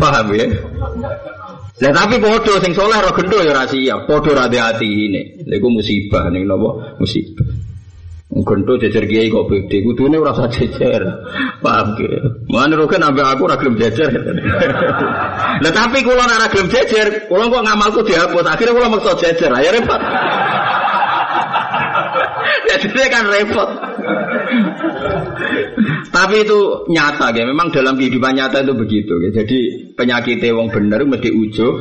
Paham ya? Lah tapi padha sing soleh ora gendho ya ora siap, padha ra hati ini. Lha iku musibah ning napa? Musibah. Gendho jejer kiai kok beda, kudune ora usah jejer. Paham ya? Mana roken ambek aku ora gelem jejer. Lah tapi kula ora gelem jejer, kula kok ngamalku dihapus, akhirnya kula maksa jejer. Ayo repot. Jadi kan repot. Tapi itu nyata ya. Memang dalam kehidupan nyata itu begitu. Ya. Jadi penyakit wong bener mesti ujub.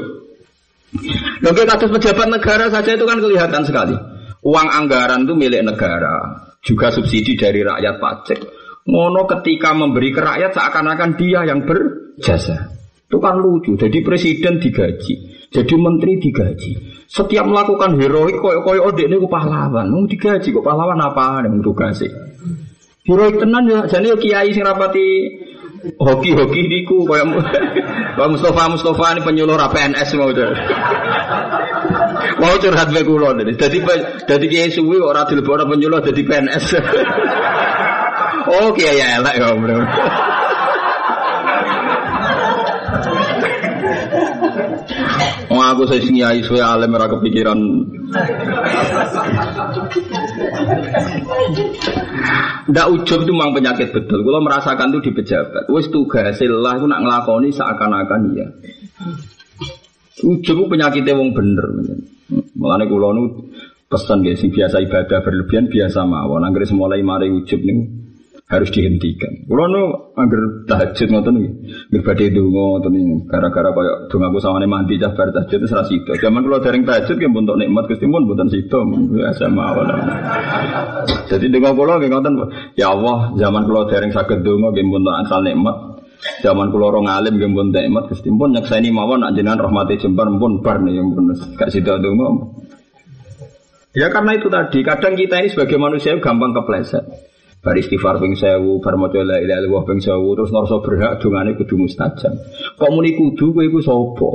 Oke kasus pejabat negara saja itu kan kelihatan sekali. Uang anggaran itu milik negara, juga subsidi dari rakyat pajak. Mono ketika memberi ke rakyat seakan-akan dia yang berjasa. Itu kan lucu. Jadi presiden digaji, jadi menteri digaji. Setiap melakukan heroik koyo koyo ode ini pahlawan. Mau digaji kok pahlawan apa yang sih. Heroik tenan ya, jadi kiai sing rapati hoki-hoki diku koyo Pak Mustafa Mustafa ini penyuluh PNS mau. Mau curhat be kula Jadi jadi kiai suwi ora dilebokno penyuluh jadi PNS. oh kiai ya, Bro. Wong aku sing yai suwe alim ora kepikiran. Ndak ujub itu memang penyakit betul. Kalau merasakan itu di pejabat. Wis tugas lah itu nak ngelakoni seakan-akan iya. Itu penyakitnya wong bener. Mulane kula nu pesan guys, biasa ibadah berlebihan biasa mawon. Anggere mulai mari ujub nih harus dihentikan. Kalau nu agar tahajud ngoten nih, berbeda dungo ngoten nih, gara-gara kaya sama mandi cah bar tahajud itu serasi itu. Zaman kalau dereng tahajud kan bentuk nikmat Gusti bukan situ, biasa mawon. Jadi dungo kula nggih ngoten, ya Allah, zaman kalau dereng sakit dungo nggih bentuk asal nikmat. Zaman kula orang alim nggih pun nikmat Gusti pun nyekseni mawon nak jenengan rahmati jembar pun bar nih yang pun gak sida dungo. Ya karena itu tadi, kadang kita ini sebagai manusia gampang kepleset. Bar istighfar ping sewu, bar maca la ilaha illallah ping sewu, terus ngerasa berhak dongane kudu mustajab. Kok muni kudu kowe iku sapa?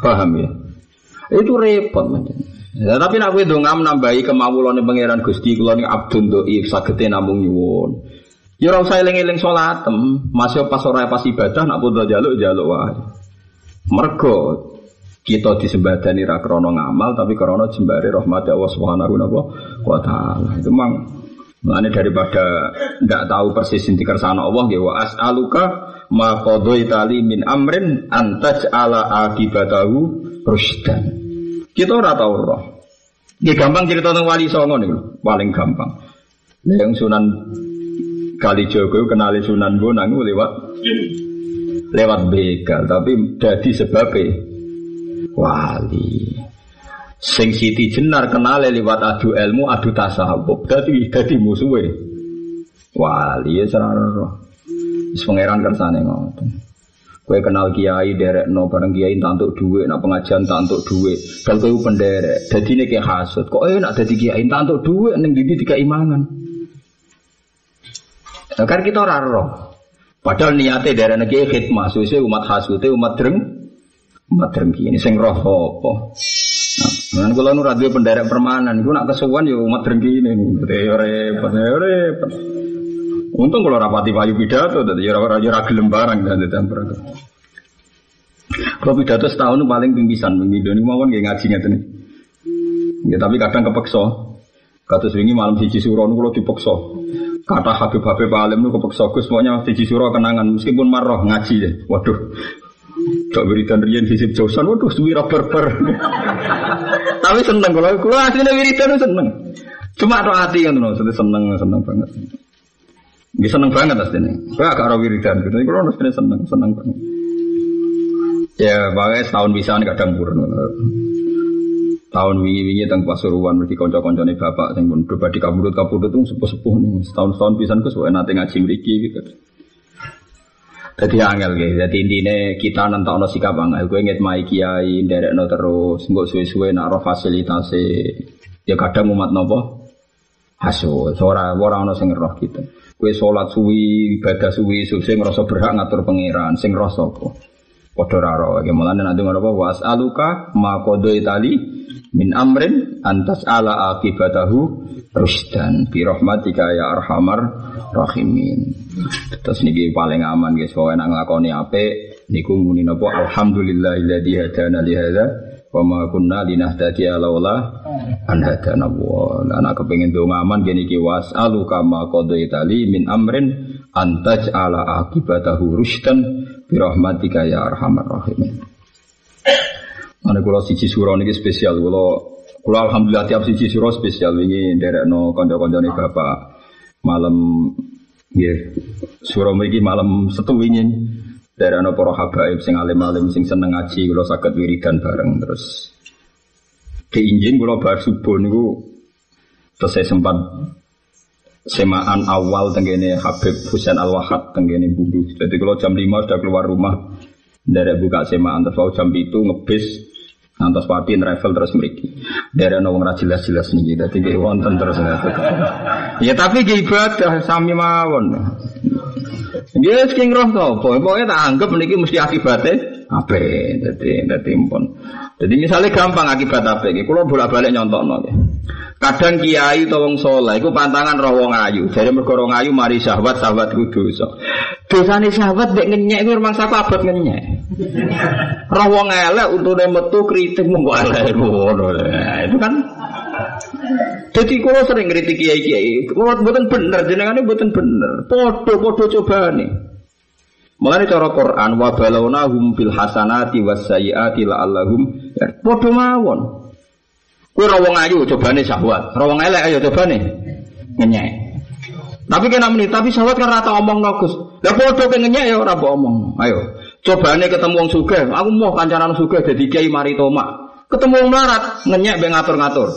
Paham ya? Itu repot macam. Ya, tapi nak kowe donga menambahi kemawulane pangeran Gusti kula ning abdun dhaif sagete namung nyuwun. Ya ora usah eling-eling salatem, masih pas ora pas ibadah nak padha jaluk jaluk wae. Mergo kita disembadani ra krana ngamal tapi krana jembare rahmat Allah Subhanahu wa taala. Itu memang Mulane daripada tidak tahu persis inti kersane Allah ya wa as'aluka ma qadaitali min amrin antaj ala akibatahu rusdan. Kita ora tahu roh. Gampang cerita tentang wali songo nih, paling gampang. Yang Sunan Kali Jogo kenali Sunan Bonang lewat lewat begal, tapi jadi sebabnya wali. Sing Siti Jenar kenal lewat adu ilmu, adu tasawuf. Dadi dadi musuhe. Wali ya sarana. Wis pangeran kersane ngoten. Kue kenal kiai derek no bareng kiai tantuk duit, nak pengajian tantuk duit. Kalau kue penderek, jadi ini kayak hasut. Kok eh nak jadi kiai tantuk duit, neng didi tiga imangan. Nah, kan kita raro. Padahal niatnya dari negeri khidmah, suwe umat hasutnya umat dreng, Umat drengki ini sing roh apa? Nah, kalau nu radio penderek permanen, gue nak kesuwan ya umat drengki ini, ya repot, ya repot. Untung kalau rapati payu pidato, jadi ya ora ya gelem barang dan tempur. Kalau pidato setahun paling pinggisan, ini mau kan ngaji ngeten. Ya tapi kadang kepeksa. Kata wingi malam siji suro niku kula dipaksa. Kata Habib Habib Alim niku kepeksa Gus pokoknya siji suro kenangan meskipun marah ngaji ya. Waduh. Cok wiridan riyen hisib jausan waduh suwi berber. Tapi seneng kalau kula asline wiridan seneng. Cuma tok hati kan ngono, seneng seneng banget. Bisa seneng banget asline. Kok agak ora wiridan gitu. Kula asline seneng seneng banget. Ya, makanya setahun bisa kadang purun tahun wingi-wingi teng Pasuruan mesti kanca-kancane bapak sing pun pribadi kabudut-kabudut itu sepuh-sepuh nih. Setahun-setahun pisan ku suwe nate ngaji mriki gitu. Jadi angel gitu. Jadi intinya kita nentokno sikap angel. Gue inget mai kiai, no terus, nggak suwe-suwe nak roh fasilitasi. Ya kadang umat nopo hasil. Seorang orang no sing roh gitu. Gue sholat suwi, ibadah suwi, suwi ngerasa berhak ngatur pangeran, sing roh sopo. Padha raro. Mulane nanti ngono was aluka ma kodo itali min amrin antas ala akibatahu rusdan bi rahmatika ya arhamar rahimin. Terus niki paling aman guys, pokoke nek nglakoni apik niku muni napa alhamdulillahilladzi hadana li hadza wa ma kunna linahtadiya laula an hadana wa. Lah kepengin donga aman gini ki was'alu kama qadaitali min amrin antaj ala akibatahu rusdan bi rahmatika ya arhamar rahimin. Mana kalau siji suro ini spesial, kalau kalau alhamdulillah tiap siji suro spesial ini derek no konco-konco nih bapak malam ya suro ini malam setu ini derek no poro habaib sing alim alim sing seneng ngaji kalau sakit wiridan bareng terus. Di injin kalau bar subuh niku terus saya sempat semaan awal tenggene Habib Husain Al Wahab tenggene bulu. Jadi kalau jam 5 sudah keluar rumah dari buka semaan terus jam itu ngebis Nantos papi travel terus meriki. Dari nong ora jelas-jelas nih, jadi kayak wonten terus Ya tapi ibadah sami mawon. Dia sing roh to, pokoknya tak anggap niki mesti akibatnya apa? Jadi jadi pun. Jadi misalnya gampang akibat apa? Kalau bolak-balik nyontok nol. Kadang kiai atau wong soleh, itu pantangan roh wong ayu. Jadi mergo ayu mari sahabat sahabat kudu so. Dosane sahabat bek ngenyek itu rumah sapa abot ngenyek. Roh wong elek untune metu kritik monggo elek ngono. Itu kan jadi kalau sering kritik kiai kiai, kalau buatan bener, jenengannya buatan bener. Podo podo coba nih. Mengenai cara Quran, wa balawnahum bil hasanati was sayyiati la'allahum ya, podo mawon. Kue rawong ayu nih syahwat, rawong elek ayo nih ngenyek. Tapi kena menit, tapi syahwat kan rata omong nogus. Lah podo ke ngenyek ya ora omong. Ayo, nih ketemu wong sugih, aku mau kancanan sugih jadi kiai mari toma. Ketemu wong melarat, ngenyek be ngatur-ngatur.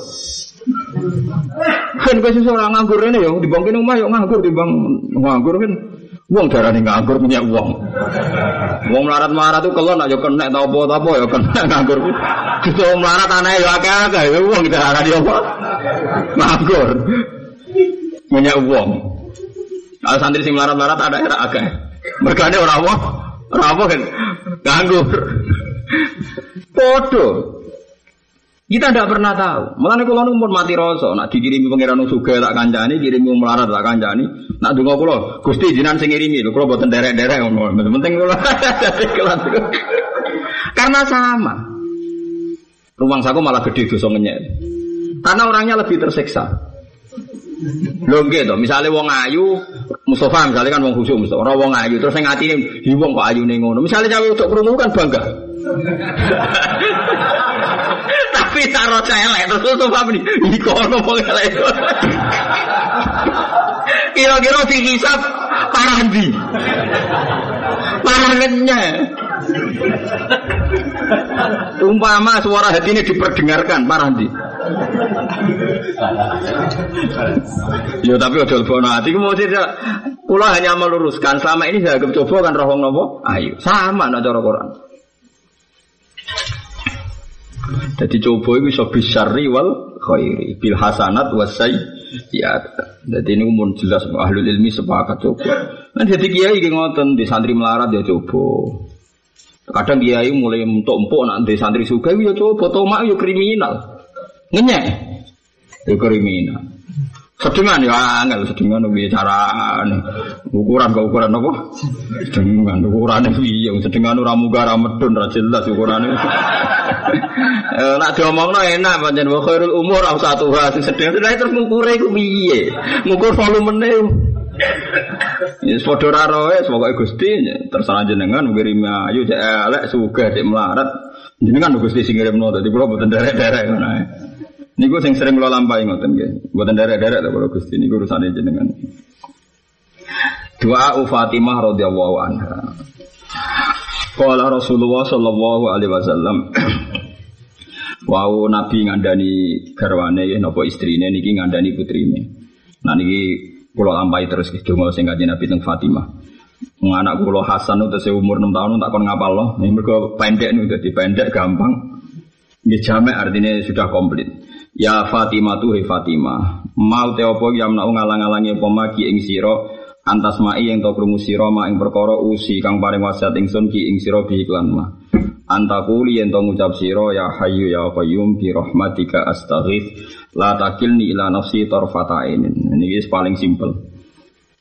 Kan kowe sesuk ora nganggur rene ya, dibang kene omah yo nganggur dibang nganggur kan. Wong darane nganggur punya uang. Wong melarat-melarat tuh kalau nak yo kena tau apa apa yo kena nganggur. Justru wong melarat aneh yo akeh-akeh yo wong darane apa? Nganggur. Punya uang. Kalau santri sing melarat-melarat ada era akeh. Mergane ora apa? Ora apa kan? Nganggur. Podo. Kita tidak pernah tahu. Malah kalau umur mati rasa, nak dikirimi pangeran suga tak kancani, kirimi melarat tak kancani. Nak dungo kulo, gusti jinan sing ngirimi, kulo buatan derek-derek ngono. Penting kulo. Karena sama. Rumah saku malah gede dosa ngenyek. Karena orangnya lebih tersiksa. Lho nggih to, misale wong ayu, Mustafa misalnya kan wong khusyuk Mustafa, ora wong ayu terus sing atine hi wong kok ayune ngono. Misale cawe untuk krungu kan bangga. Tapi taro celek terus Mustafa meni, iki ono wong elek. Kira-kira dihisap parah ndi? Parah Umpama suara hati ini diperdengarkan, parah ndi? Yo tapi udah lebih hati mau tidak. Pulau hanya meluruskan selama ini saya coba kan rohong nopo. Ayo sama nak cara Quran. Jadi coba itu bisa wal khairi bil hasanat wasai ya. Jadi ini umum jelas ahli ilmi sepakat coba. Nah jadi kiai ngoten di santri melarat ya coba. Kadang kiai mulai untuk empuk nak di santri suka ya coba tomak ya kriminal. Ngenyek. Ya kriminal. Sedengan ya angel sedengan piye carane. Ukuran ke ukuran apa? Sedengan ukurane piye? Sedengan ora muga ora medun ora jelas ukurane. Eh nak diomongno enak pancen wa umur au satu sing sedengan terus ngukure iku piye? Ngukur volumene. Ya padha ora roe pokoke Gusti terserah jenengan ngirim ayu cek elek sugih cek melarat. Jenengan Gusti sing ngirimno dadi kula mboten derek-derek ngono. Niku sing sering kula lampahi ngoten nggih. Mboten derek-derek to kula Gusti niku urusane jenengan. Doa Fatimah radhiyallahu anha. Qala Rasulullah sallallahu alaihi wasallam Wau Nabi ngandani garwane napa istrine niki ngandani putrine. Nah niki kula lampahi terus nggih donga sing kanjeng Nabi teng Fatimah. Wong anak kula Hasan udah umur 6 tahun tak kon ngapal loh. Ini mergo pendek nih dadi pendek gampang. Nggih jamek artinya sudah komplit. Ya Fatimah tuh he Fatimah. Mau te opo ya ngalang-alangi apa magi ing sira antas mai yang tau krungu sira ma ing perkara usi kang paring wasiat ingsun ki ing sira bi iklan mah. Antakuli yang tau ngucap sira ya hayyu ya qayyum bi rahmatika astaghith la takilni ila nafsi tarfata ainin. Ini paling simpel.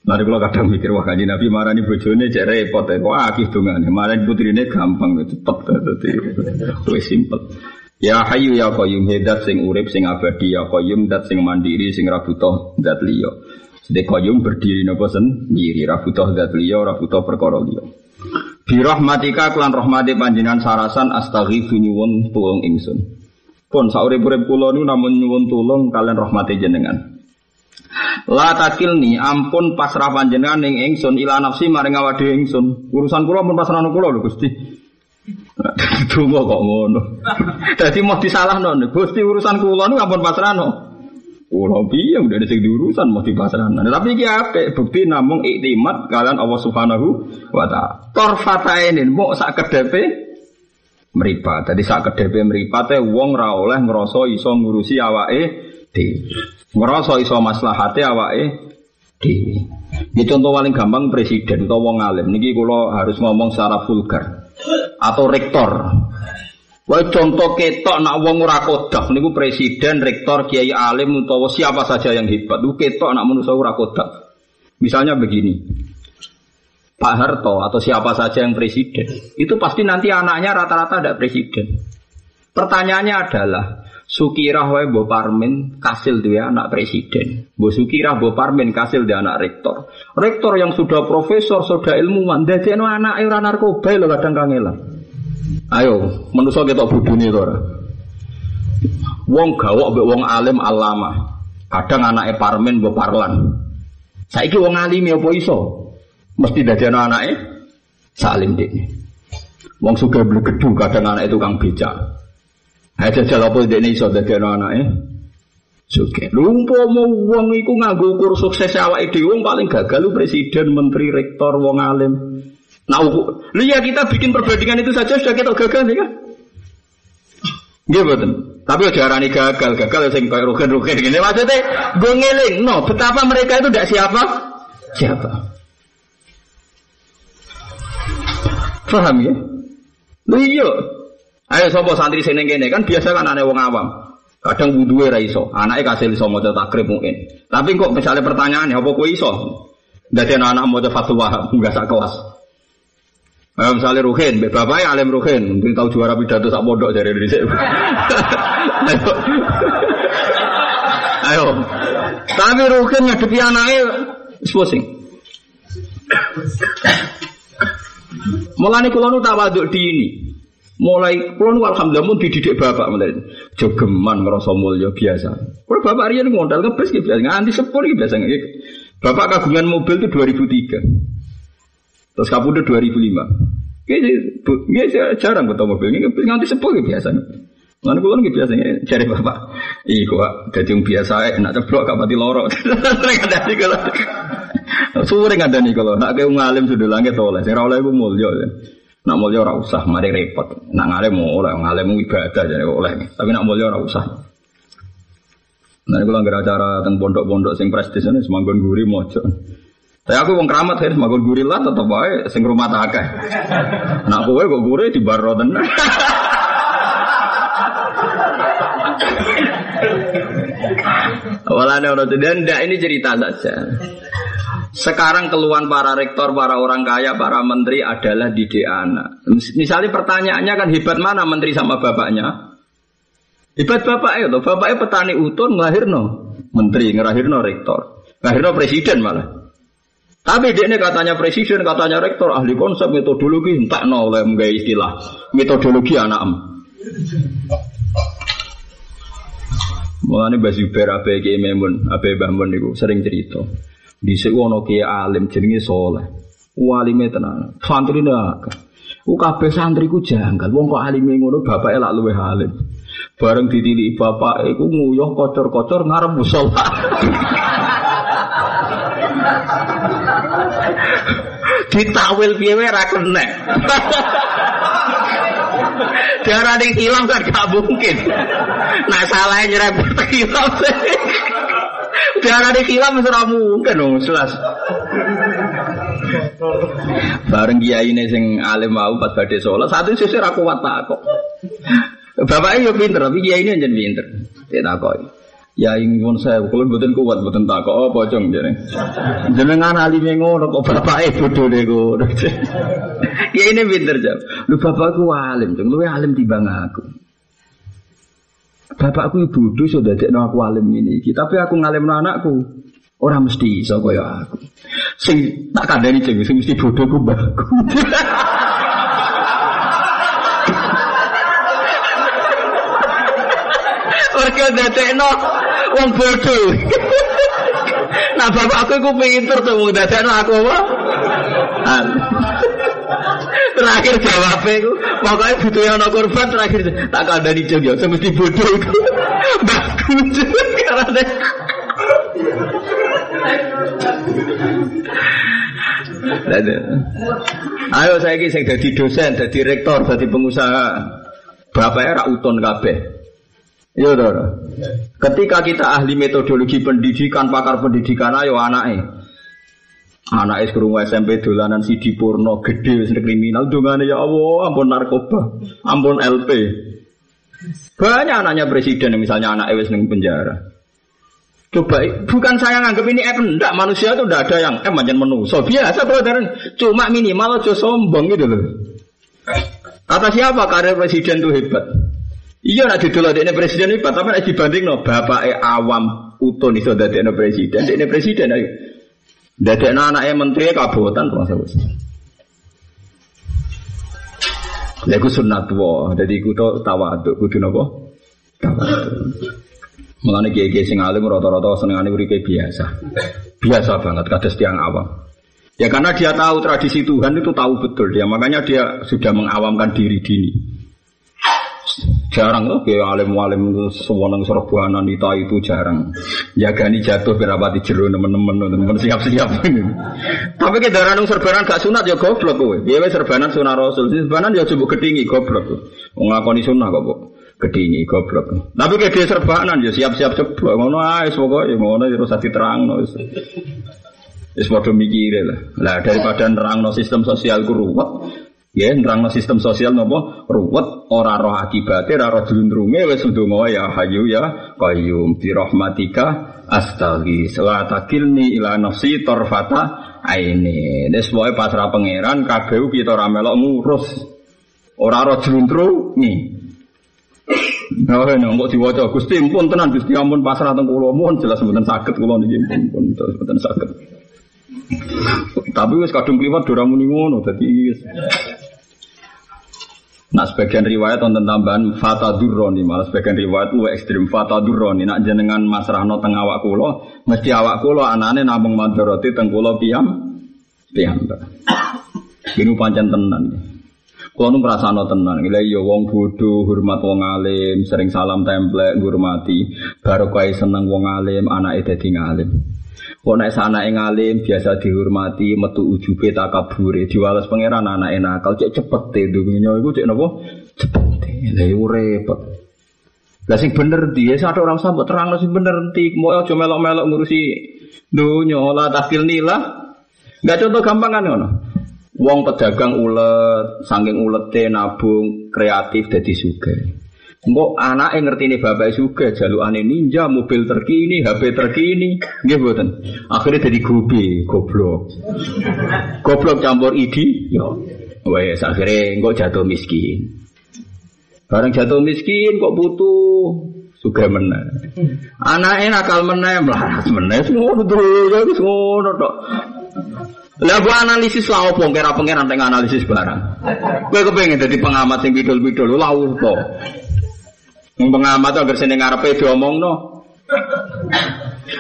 Mari kalau kadang mikir wah kaji Nabi marah nih bojone cek repot ya, wah akih dongane. Marah putrine gampang cepet lebih simpel. Ya hayu ya qayyum hedat sing urip sing abadi ya qayyum dat sing mandiri sing ra butuh dat liya. Sedek qayyum berdiri napa sendiri ra butuh dat liya ra butuh perkara liya. Bi rahmatika kelan rahmati panjenengan sarasan astaghifu nyuwun tulung ingsun. Pun saurip-urip kula namun nyuwun tulung kalian rahmati jenengan. La takilni ampun pasrah panjenengan ning ingsun ila nafsi maring awake ingsun. Urusan kula pun pasrah kula lho Gusti. Dungo kok ngono. Dadi mau disalahno, Gusti urusan kula niku ampun pasrahno. Kula piye udah sing diurusan mau dipasrahno. Tapi iki apik bukti namung iktimat kalian Allah Subhanahu wa taala. Torfatainin mau sak kedepe meripat. Tadi sak kedepe mripate wong ra oleh ngrasa iso ngurusi awake dhewe. Ngrasa iso maslahate awake dhewe. Ini contoh paling gampang presiden atau wong alim. Niki kula harus ngomong secara vulgar atau rektor. Wah contoh ketok nak wong ora kodak niku presiden, rektor, kiai alim utawa siapa saja yang hebat. Itu ketok nak manusia ora kodak. Misalnya begini. Pak Harto atau siapa saja yang presiden, itu pasti nanti anaknya rata-rata ada presiden. Pertanyaannya adalah, Sukirah wae Mbok Parmin kasil dia anak presiden. Mbok Sukirah Mbok Parmin kasil dia anak rektor. Rektor yang sudah profesor, sudah ilmuwan, dadekno anak ora narkoba lho kadang kangelan. Ayo, manusa ketok budune to ora. Wong gawok mbek wong alim alama. Kadang anake Parmin Mbok Parlan. Saiki wong alim apa iso? Mesti dadekno anake salim dik. Wong suka beli gedung kadang anak itu kang becak. Aja jajal apa dene iso dadi anake. Suke. Lumpo mau wong iku nganggo ukur sukses awake dhewe wong paling gagal lu presiden, menteri, rektor, wong alim. Nah, lu ya kita bikin perbandingan itu saja sudah kita gagal ya kan? Nggih betul. Tapi aja arani gagal, gagal sing koyo rugen-rugen gini. Maksudnya gue ngeling, no, betapa mereka itu tidak siapa? Siapa? Paham ya? Lu iya. Ayo sapa santri sing kene kan biasa kan aneh wong awam. Kadang wuduwe ra iso, anake kasih iso maca takrib mungkin. Tapi kok misalnya pertanyaannya apa kowe iso? Dadi anak maca fatwa enggak sak kelas. Ayo misalnya Ruhin, bapak ya alim Ruhin, mungkin tahu juara pidato sak pondok dari Indonesia. Ayo. Ayo. Tapi Ruhin ngadepi anaknya pusing. Mulane kula nu tawaduk di ini. Mulai kula nu alhamdulillah mun dididik bapak mulai jogeman ngrasa mulya biasa. Kula bapak riyen modal ngebes ki biasa nganti sepur ki biasa. Bapak kagungan mobil itu 2003. Terus kapundhut 2005. Kayaknya jarang ketemu mobil ini nganti sepur ki biasa. Mana kulo nggih biasanya cari bapak. Iya kok dadi wong biasa enak ceblok gak ada nih kalau. Sering ada nih kalau nak kayak ngalim sudah langit oleh. Sing ora oleh ku mulya. Nak mulya ora usah, mari repot. Nak ngalim mau oleh, ngalim ibadah jadi oleh. Tapi nak mulya ora usah. Nah, kalau nggak acara tentang pondok-pondok sing prestis ini semanggon guri mojo. Tapi aku wong keramat ya semanggon guri lah tetap baik sing rumah tak Nak kowe kok guri di bar tenan. Walane ono dan ndak ini cerita saja. Sekarang keluhan para rektor, para orang kaya, para menteri adalah didik anak. Misalnya pertanyaannya kan hebat mana menteri sama bapaknya? Hebat bapak itu, bapaknya petani utun ngelahirno menteri, ngelahirno rektor, ngelahirno presiden malah. Tapi dia ini katanya presiden, katanya rektor, ahli konsep metodologi, entah no oleh istilah metodologi anak em. Mulane Mbah Zubair Ki Memun, abe Mbah Mun sering cerita. Dhisik ono ki alim jenenge saleh. Walime tenan. Santri ndak. Ku santri ku janggal. Wong kok alime ngono bapake lak luwih alim. Bareng ditiliki bapak iku nguyuh kocor-kocor ngarep musala. Ditawil piye wae ra kenek. Darah yang hilang kan gak mungkin. Nah salahnya nyerempet hilang. Darah yang hilang mesra mungkin dong, jelas. Bareng dia ini sing alim mau pas badhe sholat, satu sisi aku kuat kok. Bapaknya yo pinter, tapi dia ini aja pinter. Dia takoi. Ya ingin saya, kalau buatan kuat, buatan tak kok, oh pocong jadi. Jenengan yang ngono kok bapak ibu deh ngono. ya ini pinter jam. Lu bapakku alim, jam lu alim tiba aku. Bapakku ibu tuh sudah jadi aku alim ini, tapi aku ngalim anakku. Orang mesti iso kaya aku. Sing tak kandani jeng, sing mesti bodohku mbakku. Mereka dadekno wong bodoh. nah bapakku iku pinter tuh dadekno aku apa? Terakhir jawabnya itu pokoknya butuh yang korban terakhir tak ada di jam ya mesti bodoh itu bagus karena Ayo saya ini saya jadi dosen, jadi rektor, jadi pengusaha. Bapaknya rak uton kabeh. Iya, saudara. Ketika kita ahli metodologi pendidikan, pakar pendidikan, ayo anaknya. Anak es kerungu SMP dolanan si Purno gede wis kriminal dongane ya Allah ampun narkoba ampun LP banyak anaknya presiden misalnya anak wis ning penjara Coba, bukan saya nganggap ini F, enggak, manusia itu enggak ada yang F macam so biasa brother, cuma minimal aja sombong gitu loh. Kata siapa karir presiden itu hebat? Iya nak didol ini presiden hebat, tapi nak dibanding no bapak awam utun iso dadi presiden, ini presiden ayo. Dadi anaknya menteri kabupaten terus wis. Lha iku sunat wa, dadi iku to tawaduk kudu? Tawaduk. Mulane kiai-kiai sing alim rata-rata senengane uripe biasa. Biasa banget kados tiang awam. Ya karena dia tahu tradisi Tuhan itu tahu betul dia, makanya dia sudah mengawamkan diri dini. Jarang loh kayak alim-alim sewenang serbuanan itu itu jarang. Jagani jatuh berapa di jeru teman-teman teman siap-siap. Tapi kita darah serbanan gak sunat ya goblok kowe. Dia serbanan sunah rasul, serbanan ya coba kedingi goblok. Ngakoni sunnah kok, Bu. Kedingi goblok. Tapi kayak dia serbanan ya siap-siap ceblok. Ngono ae pokoke ngono ya terus diterangno wis. Wis padha lah. Lah daripada nerangno sistem sosial ku ruwet, Ya, nerang sistem sosial nopo ruwet ora roh akibatnya ora roh dulundrunge wis ndonga ya hayu ya qayyum bi rahmatika astaghi wa takilni ila nafsi tarfata aini. Des pokoke pasrah pangeran kabeh kita ora melok ngurus. Ora roh dulundrunge. Nah, nah, kok diwaca Gusti pun tenan Gusti ampun pasrah teng kula mohon jelas mboten saged kula niki pun pun mboten saged. Tapi wis kadung kliwat ora muni ngono dadi Nah sebagian riwayat tentang tambahan fata durroni malah sebagian riwayat lu ekstrim fata durroni nak jenengan masrahno teng awak kulo mesti awak kulo anane namung madharati teng kulo piam piam. Ini pancen tenan. Kulo nu ngrasakno tenan. Yo iya, wong bodoh hormat wong alim, sering salam templek ngurmati, baru kaya seneng wong alim, anake dadi ngalim. Kok nek sanake ngalim biasa dihormati, metu ujube takabure, diwales pangeran anake nakal cek cepet te dunya iku cek napa? Cepet. Lah iku repot. Lah sing bener dia satu orang sambut terang sing bener enti mau aja melok-melok ngurusi dunya lah tahfil nila. Enggak contoh gampang kan ngono. Wong pedagang ulet, saking ulete nabung kreatif dadi sugih. Engko anake ngertine bapak juga jalukane ninja, mobil terkini, HP terkini, nggih mboten. Akhirnya jadi gobe, goblok. Goblok campur idi, yo. Wes akhirnya engko jatuh miskin. Barang jatuh miskin kok butuh suka meneh. Anake nakal meneh, melarat meneh, ngono ya wis ngono tok. Lah gua analisis lah opo kira pengen teng analisis barang. Kowe kepengin dadi pengamat sing bidul-bidul lah opo. Pengamat agar sini ngarepe diomongno.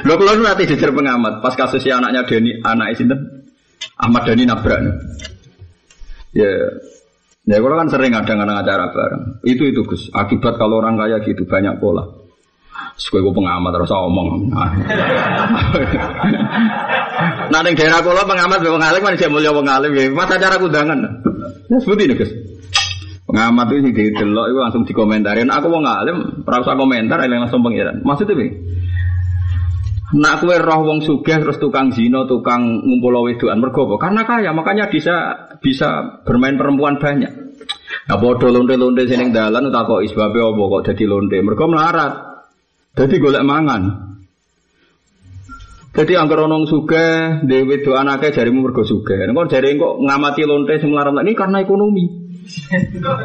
Lho kula nu nanti jejer pengamat pas kasus si anaknya Deni, anak sinten? Ahmad Dani nabrak. Ya, ya kalau kan sering ada ngadang acara bareng. Itu itu Gus. Akibat kalau orang kaya gitu banyak pola. Sekue gue pengamat terus omong. nah, di daerah kulo pengamat pengalim kan saya mulia pengalim ya. Mas acara kudangan. Ya seperti ini Gus. Pengamat itu sih didelok itu langsung dikomentarin. Aku mau ngalim, perasa komentar, yang langsung pengiran. Maksudnya bi? Nak kue roh wong sugih terus tukang zino, tukang ngumpul wedoan mergo Karena kaya, makanya bisa bisa bermain perempuan banyak. Nah, bodoh londe-londe sini dalan tak kok isbabe apa kok jadi londe. Mergo melarat. Jadi golek mangan. Jadi angker onong suge, dewi do anaknya jarimu mergo suge. Engkau jari kok ngamati lonte semelarat ini karena ekonomi.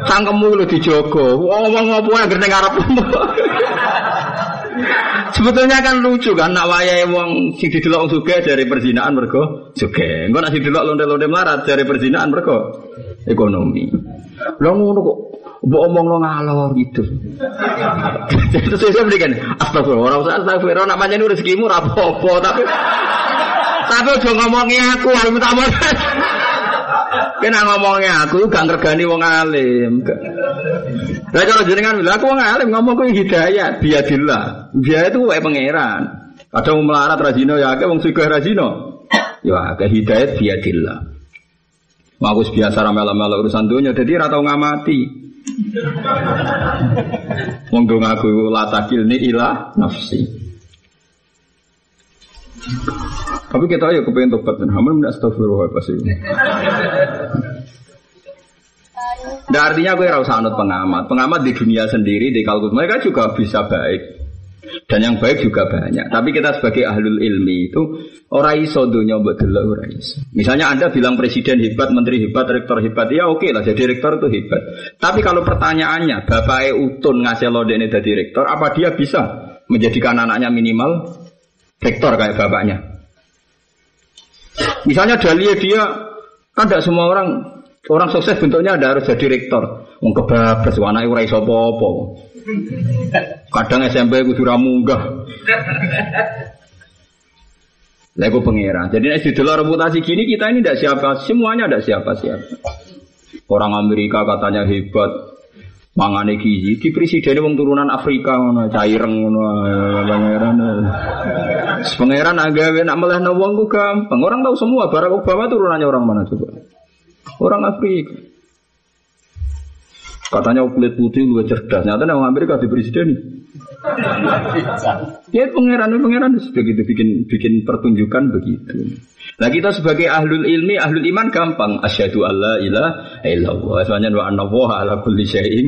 Cangkemmu lu dijogo. Ngomong apa yang ning ngarep. Sebetulnya kan lucu kan nak wayahe wong sing didelok sugih dari perzinaan mergo sugih. Engko nak didelok lonte-lonte melarat dari perzinaan mergo ekonomi. Lah ngono kok mbok omong ngalor gitu. Terus saya berikan astagfirullah, ora usah astagfirullah nak pancen rezekimu ora apa-apa tapi tapi aja ngomongi aku, aku minta Kena ngomongnya aku gak ngergani wong alim. Lah kalau jenengan bilang aku wong alim ngomong kuwi hidayah, biadillah. Dia itu wae pangeran. Kadang melarat rajino ya akeh wong sugih rajino. Ya akeh hidayat biadillah. Mau biasa ramel-ramel urusan dunia, jadi ratau ngamati. Wong dong aku latakil ni ilah nafsi. Tapi kita ayo kepengen tobat dan hamil tidak astagfirullah pasti. Nah, artinya gue rasa anut pengamat. Pengamat di dunia sendiri di kalkul mereka juga bisa baik. Dan yang baik juga banyak. Tapi kita sebagai ahlul ilmi itu orang iso dunia buat dulu orang iso. Misalnya Anda bilang presiden hebat, menteri hebat, rektor hebat, ya oke lah jadi rektor itu hebat. Tapi kalau pertanyaannya, Bapak Utun ngasih lo ini jadi rektor, apa dia bisa menjadikan anaknya minimal rektor kayak bapaknya? Misalnya Dalia dia kan tidak semua orang orang sukses bentuknya ada harus jadi rektor. Wong kebablas anake ora iso apa-apa. Kadang SMP kudu ra munggah. Lah pengira. Jadi nek didelok reputasi gini kita ini tidak siapa, semuanya tidak siapa-siapa. Orang Amerika katanya hebat, mangane gizi. Di presiden wong turunan Afrika ngono caireng ngono pangeran. Pangeran agawe nak melehno wong ku gampang. Orang tahu semua Barack Obama turunannya orang mana coba? Orang Afrika. Katanya kulit putih juga cerdas. Nyata orang Amerika di presiden Ya pangeran pangeran. Begitu bikin bikin pertunjukan begitu. Nah kita sebagai ahlul ilmi, ahlul iman gampang. Asyhadu alla ilaha illallah. Soalnya wa anna ala kulli syai'in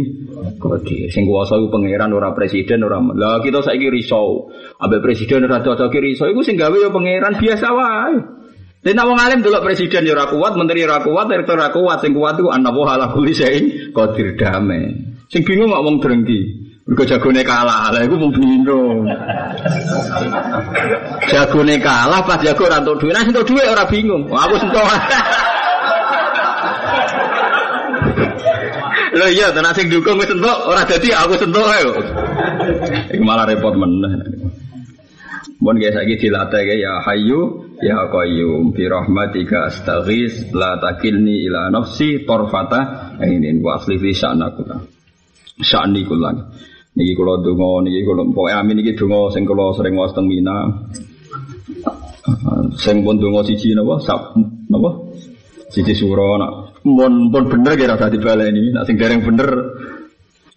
qadir. Sing kuwasa iku pangeran ora presiden ora. Lah kita saiki risau. Ambek presiden ora cocok risau iku sing gawe ya pangeran biasa wae. Lha nek wong alim delok presiden ya ora kuat, menteri ora kuat, direktur ora kuat, sing kuat iku anna ala kulli syai'in qadir damai. Sing bingung kok wong drengki. Mergo jagone kalah, lah iku mung bingung. jagone kalah pas jago ora entuk dhuwit, nah entuk dhuwit ora bingung. Aku sentuh. Lho iya, tenan sing dukung wis entuk, ora dadi aku sentuh ae. Malah repot meneh. Mun guys saiki dilatih ya Hayyu ya Qayyum bi rahmatika astaghis la takilni ila nafsi tarfata ainin wa asli fi sya'naku. Sya'ni. Niki kula donga niki kula pokoke amin niki donga sing kula sering waos teng Mina. Sing pun donga siji napa? Sap napa? Siji sura nak pun pun bener kira tadi dibaleni. Nak sing dereng bener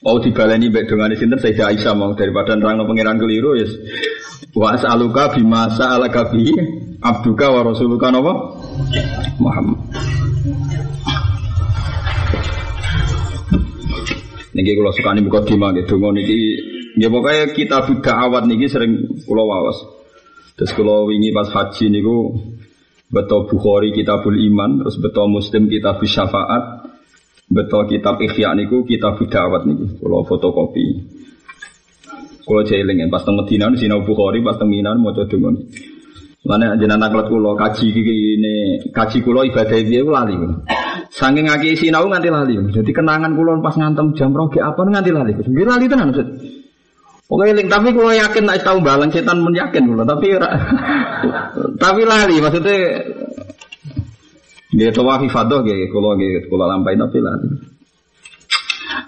mau dibaleni mbek dongane sinten Sayyidah Aisyah mau daripada nerangno pangeran keliru ya. Wa as'aluka bima sa'alaka bi abduka wa rasuluka napa? Muhammad. Niki kula sukani buka dima nggih donga niki nggih pokoke kita budak awat niki sering kula waos. Terus kula wingi pas haji niku betul Bukhari kitabul iman, terus betul Muslim kitab syafaat, betul kitab ikhya niku kitab awat niku kula fotokopi. Kula jeling pas teng Madinah sinau Bukhari pas teng Mina maca donga. Mana jenengan kula kaji ini kaji kula ibadah piye lali. Saking ngaki sinau nganti lali. Jadi kenangan kula pas ngantem jam rogi apa nganti lali. Nggih lali tenan Ustaz. Oke, eling tapi kula yakin nek tahu balang setan men yakin kula, tapi tapi lali maksudnya Nggih tawafi fadhah nggih kula nggih kula tapi lali.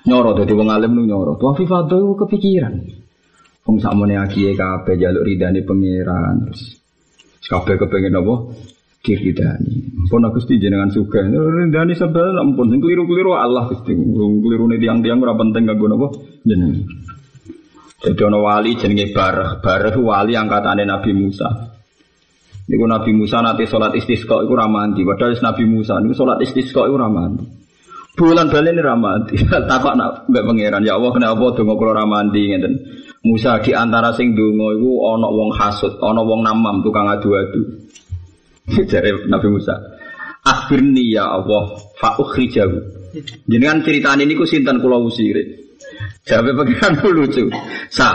Nyoro dadi wong alim nu nyoro. Tawafi fadhah kepikiran. Wong sakmene akiye kabeh jaluk ridane pangeran terus Kabeh kepengen apa? Diridani. Pun aku Gusti jenengan suka. Ridani sebel ampun sing keliru-keliru Allah Gusti. Keliru nih tiang-tiang ora penting kanggo napa? Jenengan. Jadi ana wali jenenge Barah. Barah wali angkatane Nabi Musa. Niku Nabi Musa nanti sholat istisqa iku ora mandi. Padahal Nabi Musa niku sholat istisqa iku ora mandi. Bulan balen ora mandi. Takok nak mbek pangeran, ya Allah kenapa donga kula ora mandi ngeten. Musa di antara sing donga iku ana wong hasud, ana wong namam tukang adu-adu. Jare Nabi Musa. Akhirni ya Allah fa ukhrijahu. Jenengan ceritane niku sinten kula usire. Jawabe pengiran lucu. Sa,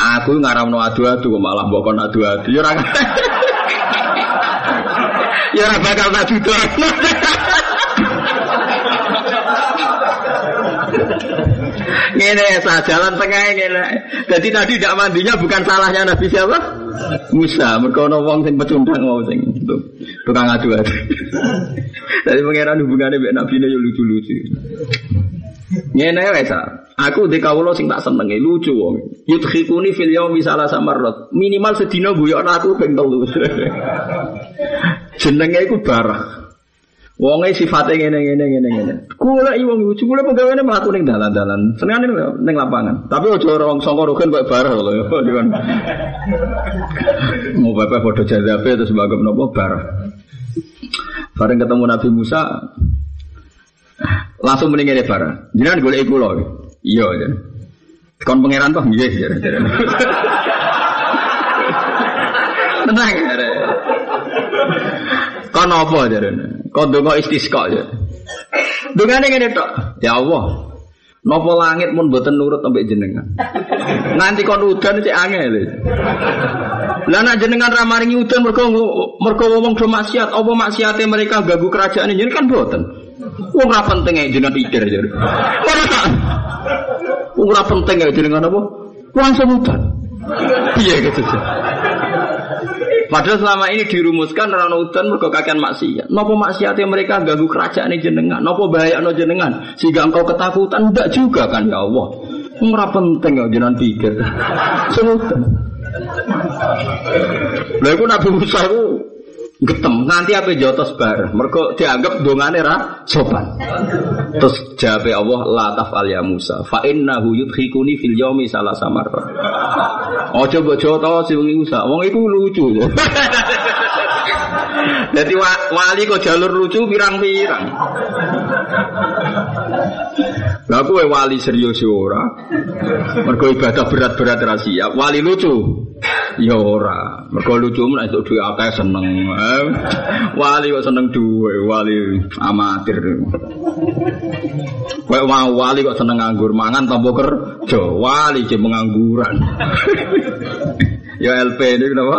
aku ngaramno adu-adu malah mbok kon adu-adu. Ya ora Ya bakal tak Ngene sah jalan tengah ngene. Jadi tadi tidak mandinya bukan salahnya Nabi siapa? Musa. Mereka ono wong sing pecundang mau sing tukang adu-adu. Jadi pangeran hubungannya dengan Nabi ini lucu-lucu. Ngene wes Aku di kawula sing tak seneng lucu wong. Yudkhikuni fil yaumi salah samarrat. Minimal sedina guyokno aku ping telu. Jenenge iku barah. Wonge sifate ngene ngene ngene ngene. Kula iki wong lucu, kula pegawene mlaku ning dalan-dalan. Senengane ning lapangan. Tapi aja ora wong sangka rugen kok barah lho. Mau bapak foto jazabe terus sebagai menapa barah. Bareng ketemu Nabi Musa langsung mendingin barah. Jenengan golek kula. Iya, ya. Kon pangeran toh nggih, jare-jare. Tenang, jare. Kon apa jarene? Kau dongo istisqa ya. Dungane ngene tok. Ya Allah. Napa langit pun boten nurut sampai jenengan. Nanti kon udan cek angel. Lah nek jenengan ra maringi udan mergo mergo wong do maksiat, apa maksiate mereka ganggu kerajaan ini kan boten. Wong ora penting ae jenengan pikir ya. Ora tak. Wong ora penting ae jenengan apa? Langsung udan. Piye gitu. Padahal selama ini dirumuskan rano udan mergo kakean maksiat. Nopo maksiatnya mereka ganggu kerajaan ini jenengan. Nopo bahaya no jenengan sehingga engkau ketakutan tidak juga kan ya Allah. Ora penting ya jenengan pikir. Semutan. Lha Nabi Musa getem. Nganti apa jotos bar mereka dianggap dongane ra sopan. Terus jawab Allah la tafal ya Musa fa innahu yudhikuni fil yaumi salah samar oh coba jotos si wong Musa wong iku lucu. Jadi wali kok jalur lucu pirang-pirang Lah aku wali serius ora. Mergo ibadah berat-berat ra siap. Wali lucu. Ya ora. Mergo lucu mun esuk duwe akeh seneng. Eh, wali kok seneng duwe, wali amatir. Kowe mau wali kok seneng nganggur mangan tanpa kerja. Wali je pengangguran. ya LP ini kenapa?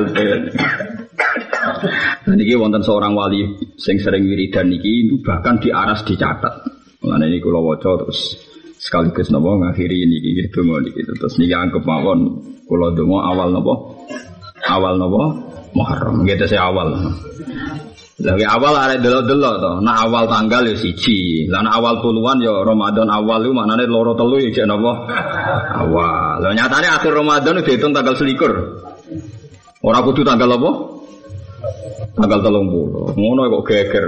LP. Dan ini wonten seorang wali sing sering wiridan niki bahkan di aras dicatat. Mengenai ini kalau waca terus sekaligus nopo ngakhiri ini gitu mau gitu terus nih anggap mawon kalau dongo awal nopo awal nopo Muharram gitu saya awal. Lagi awal ada delo-delo toh. Nah awal tanggal ya siji. Lah awal puluhan ya Ramadan awal itu maknanya loro telu ya jek napa? Awal. Lah nyatanya akhir Ramadan itu dihitung tanggal selikur. Orang kudu tanggal apa? Tanggal telung puluh. Ngono kok geger.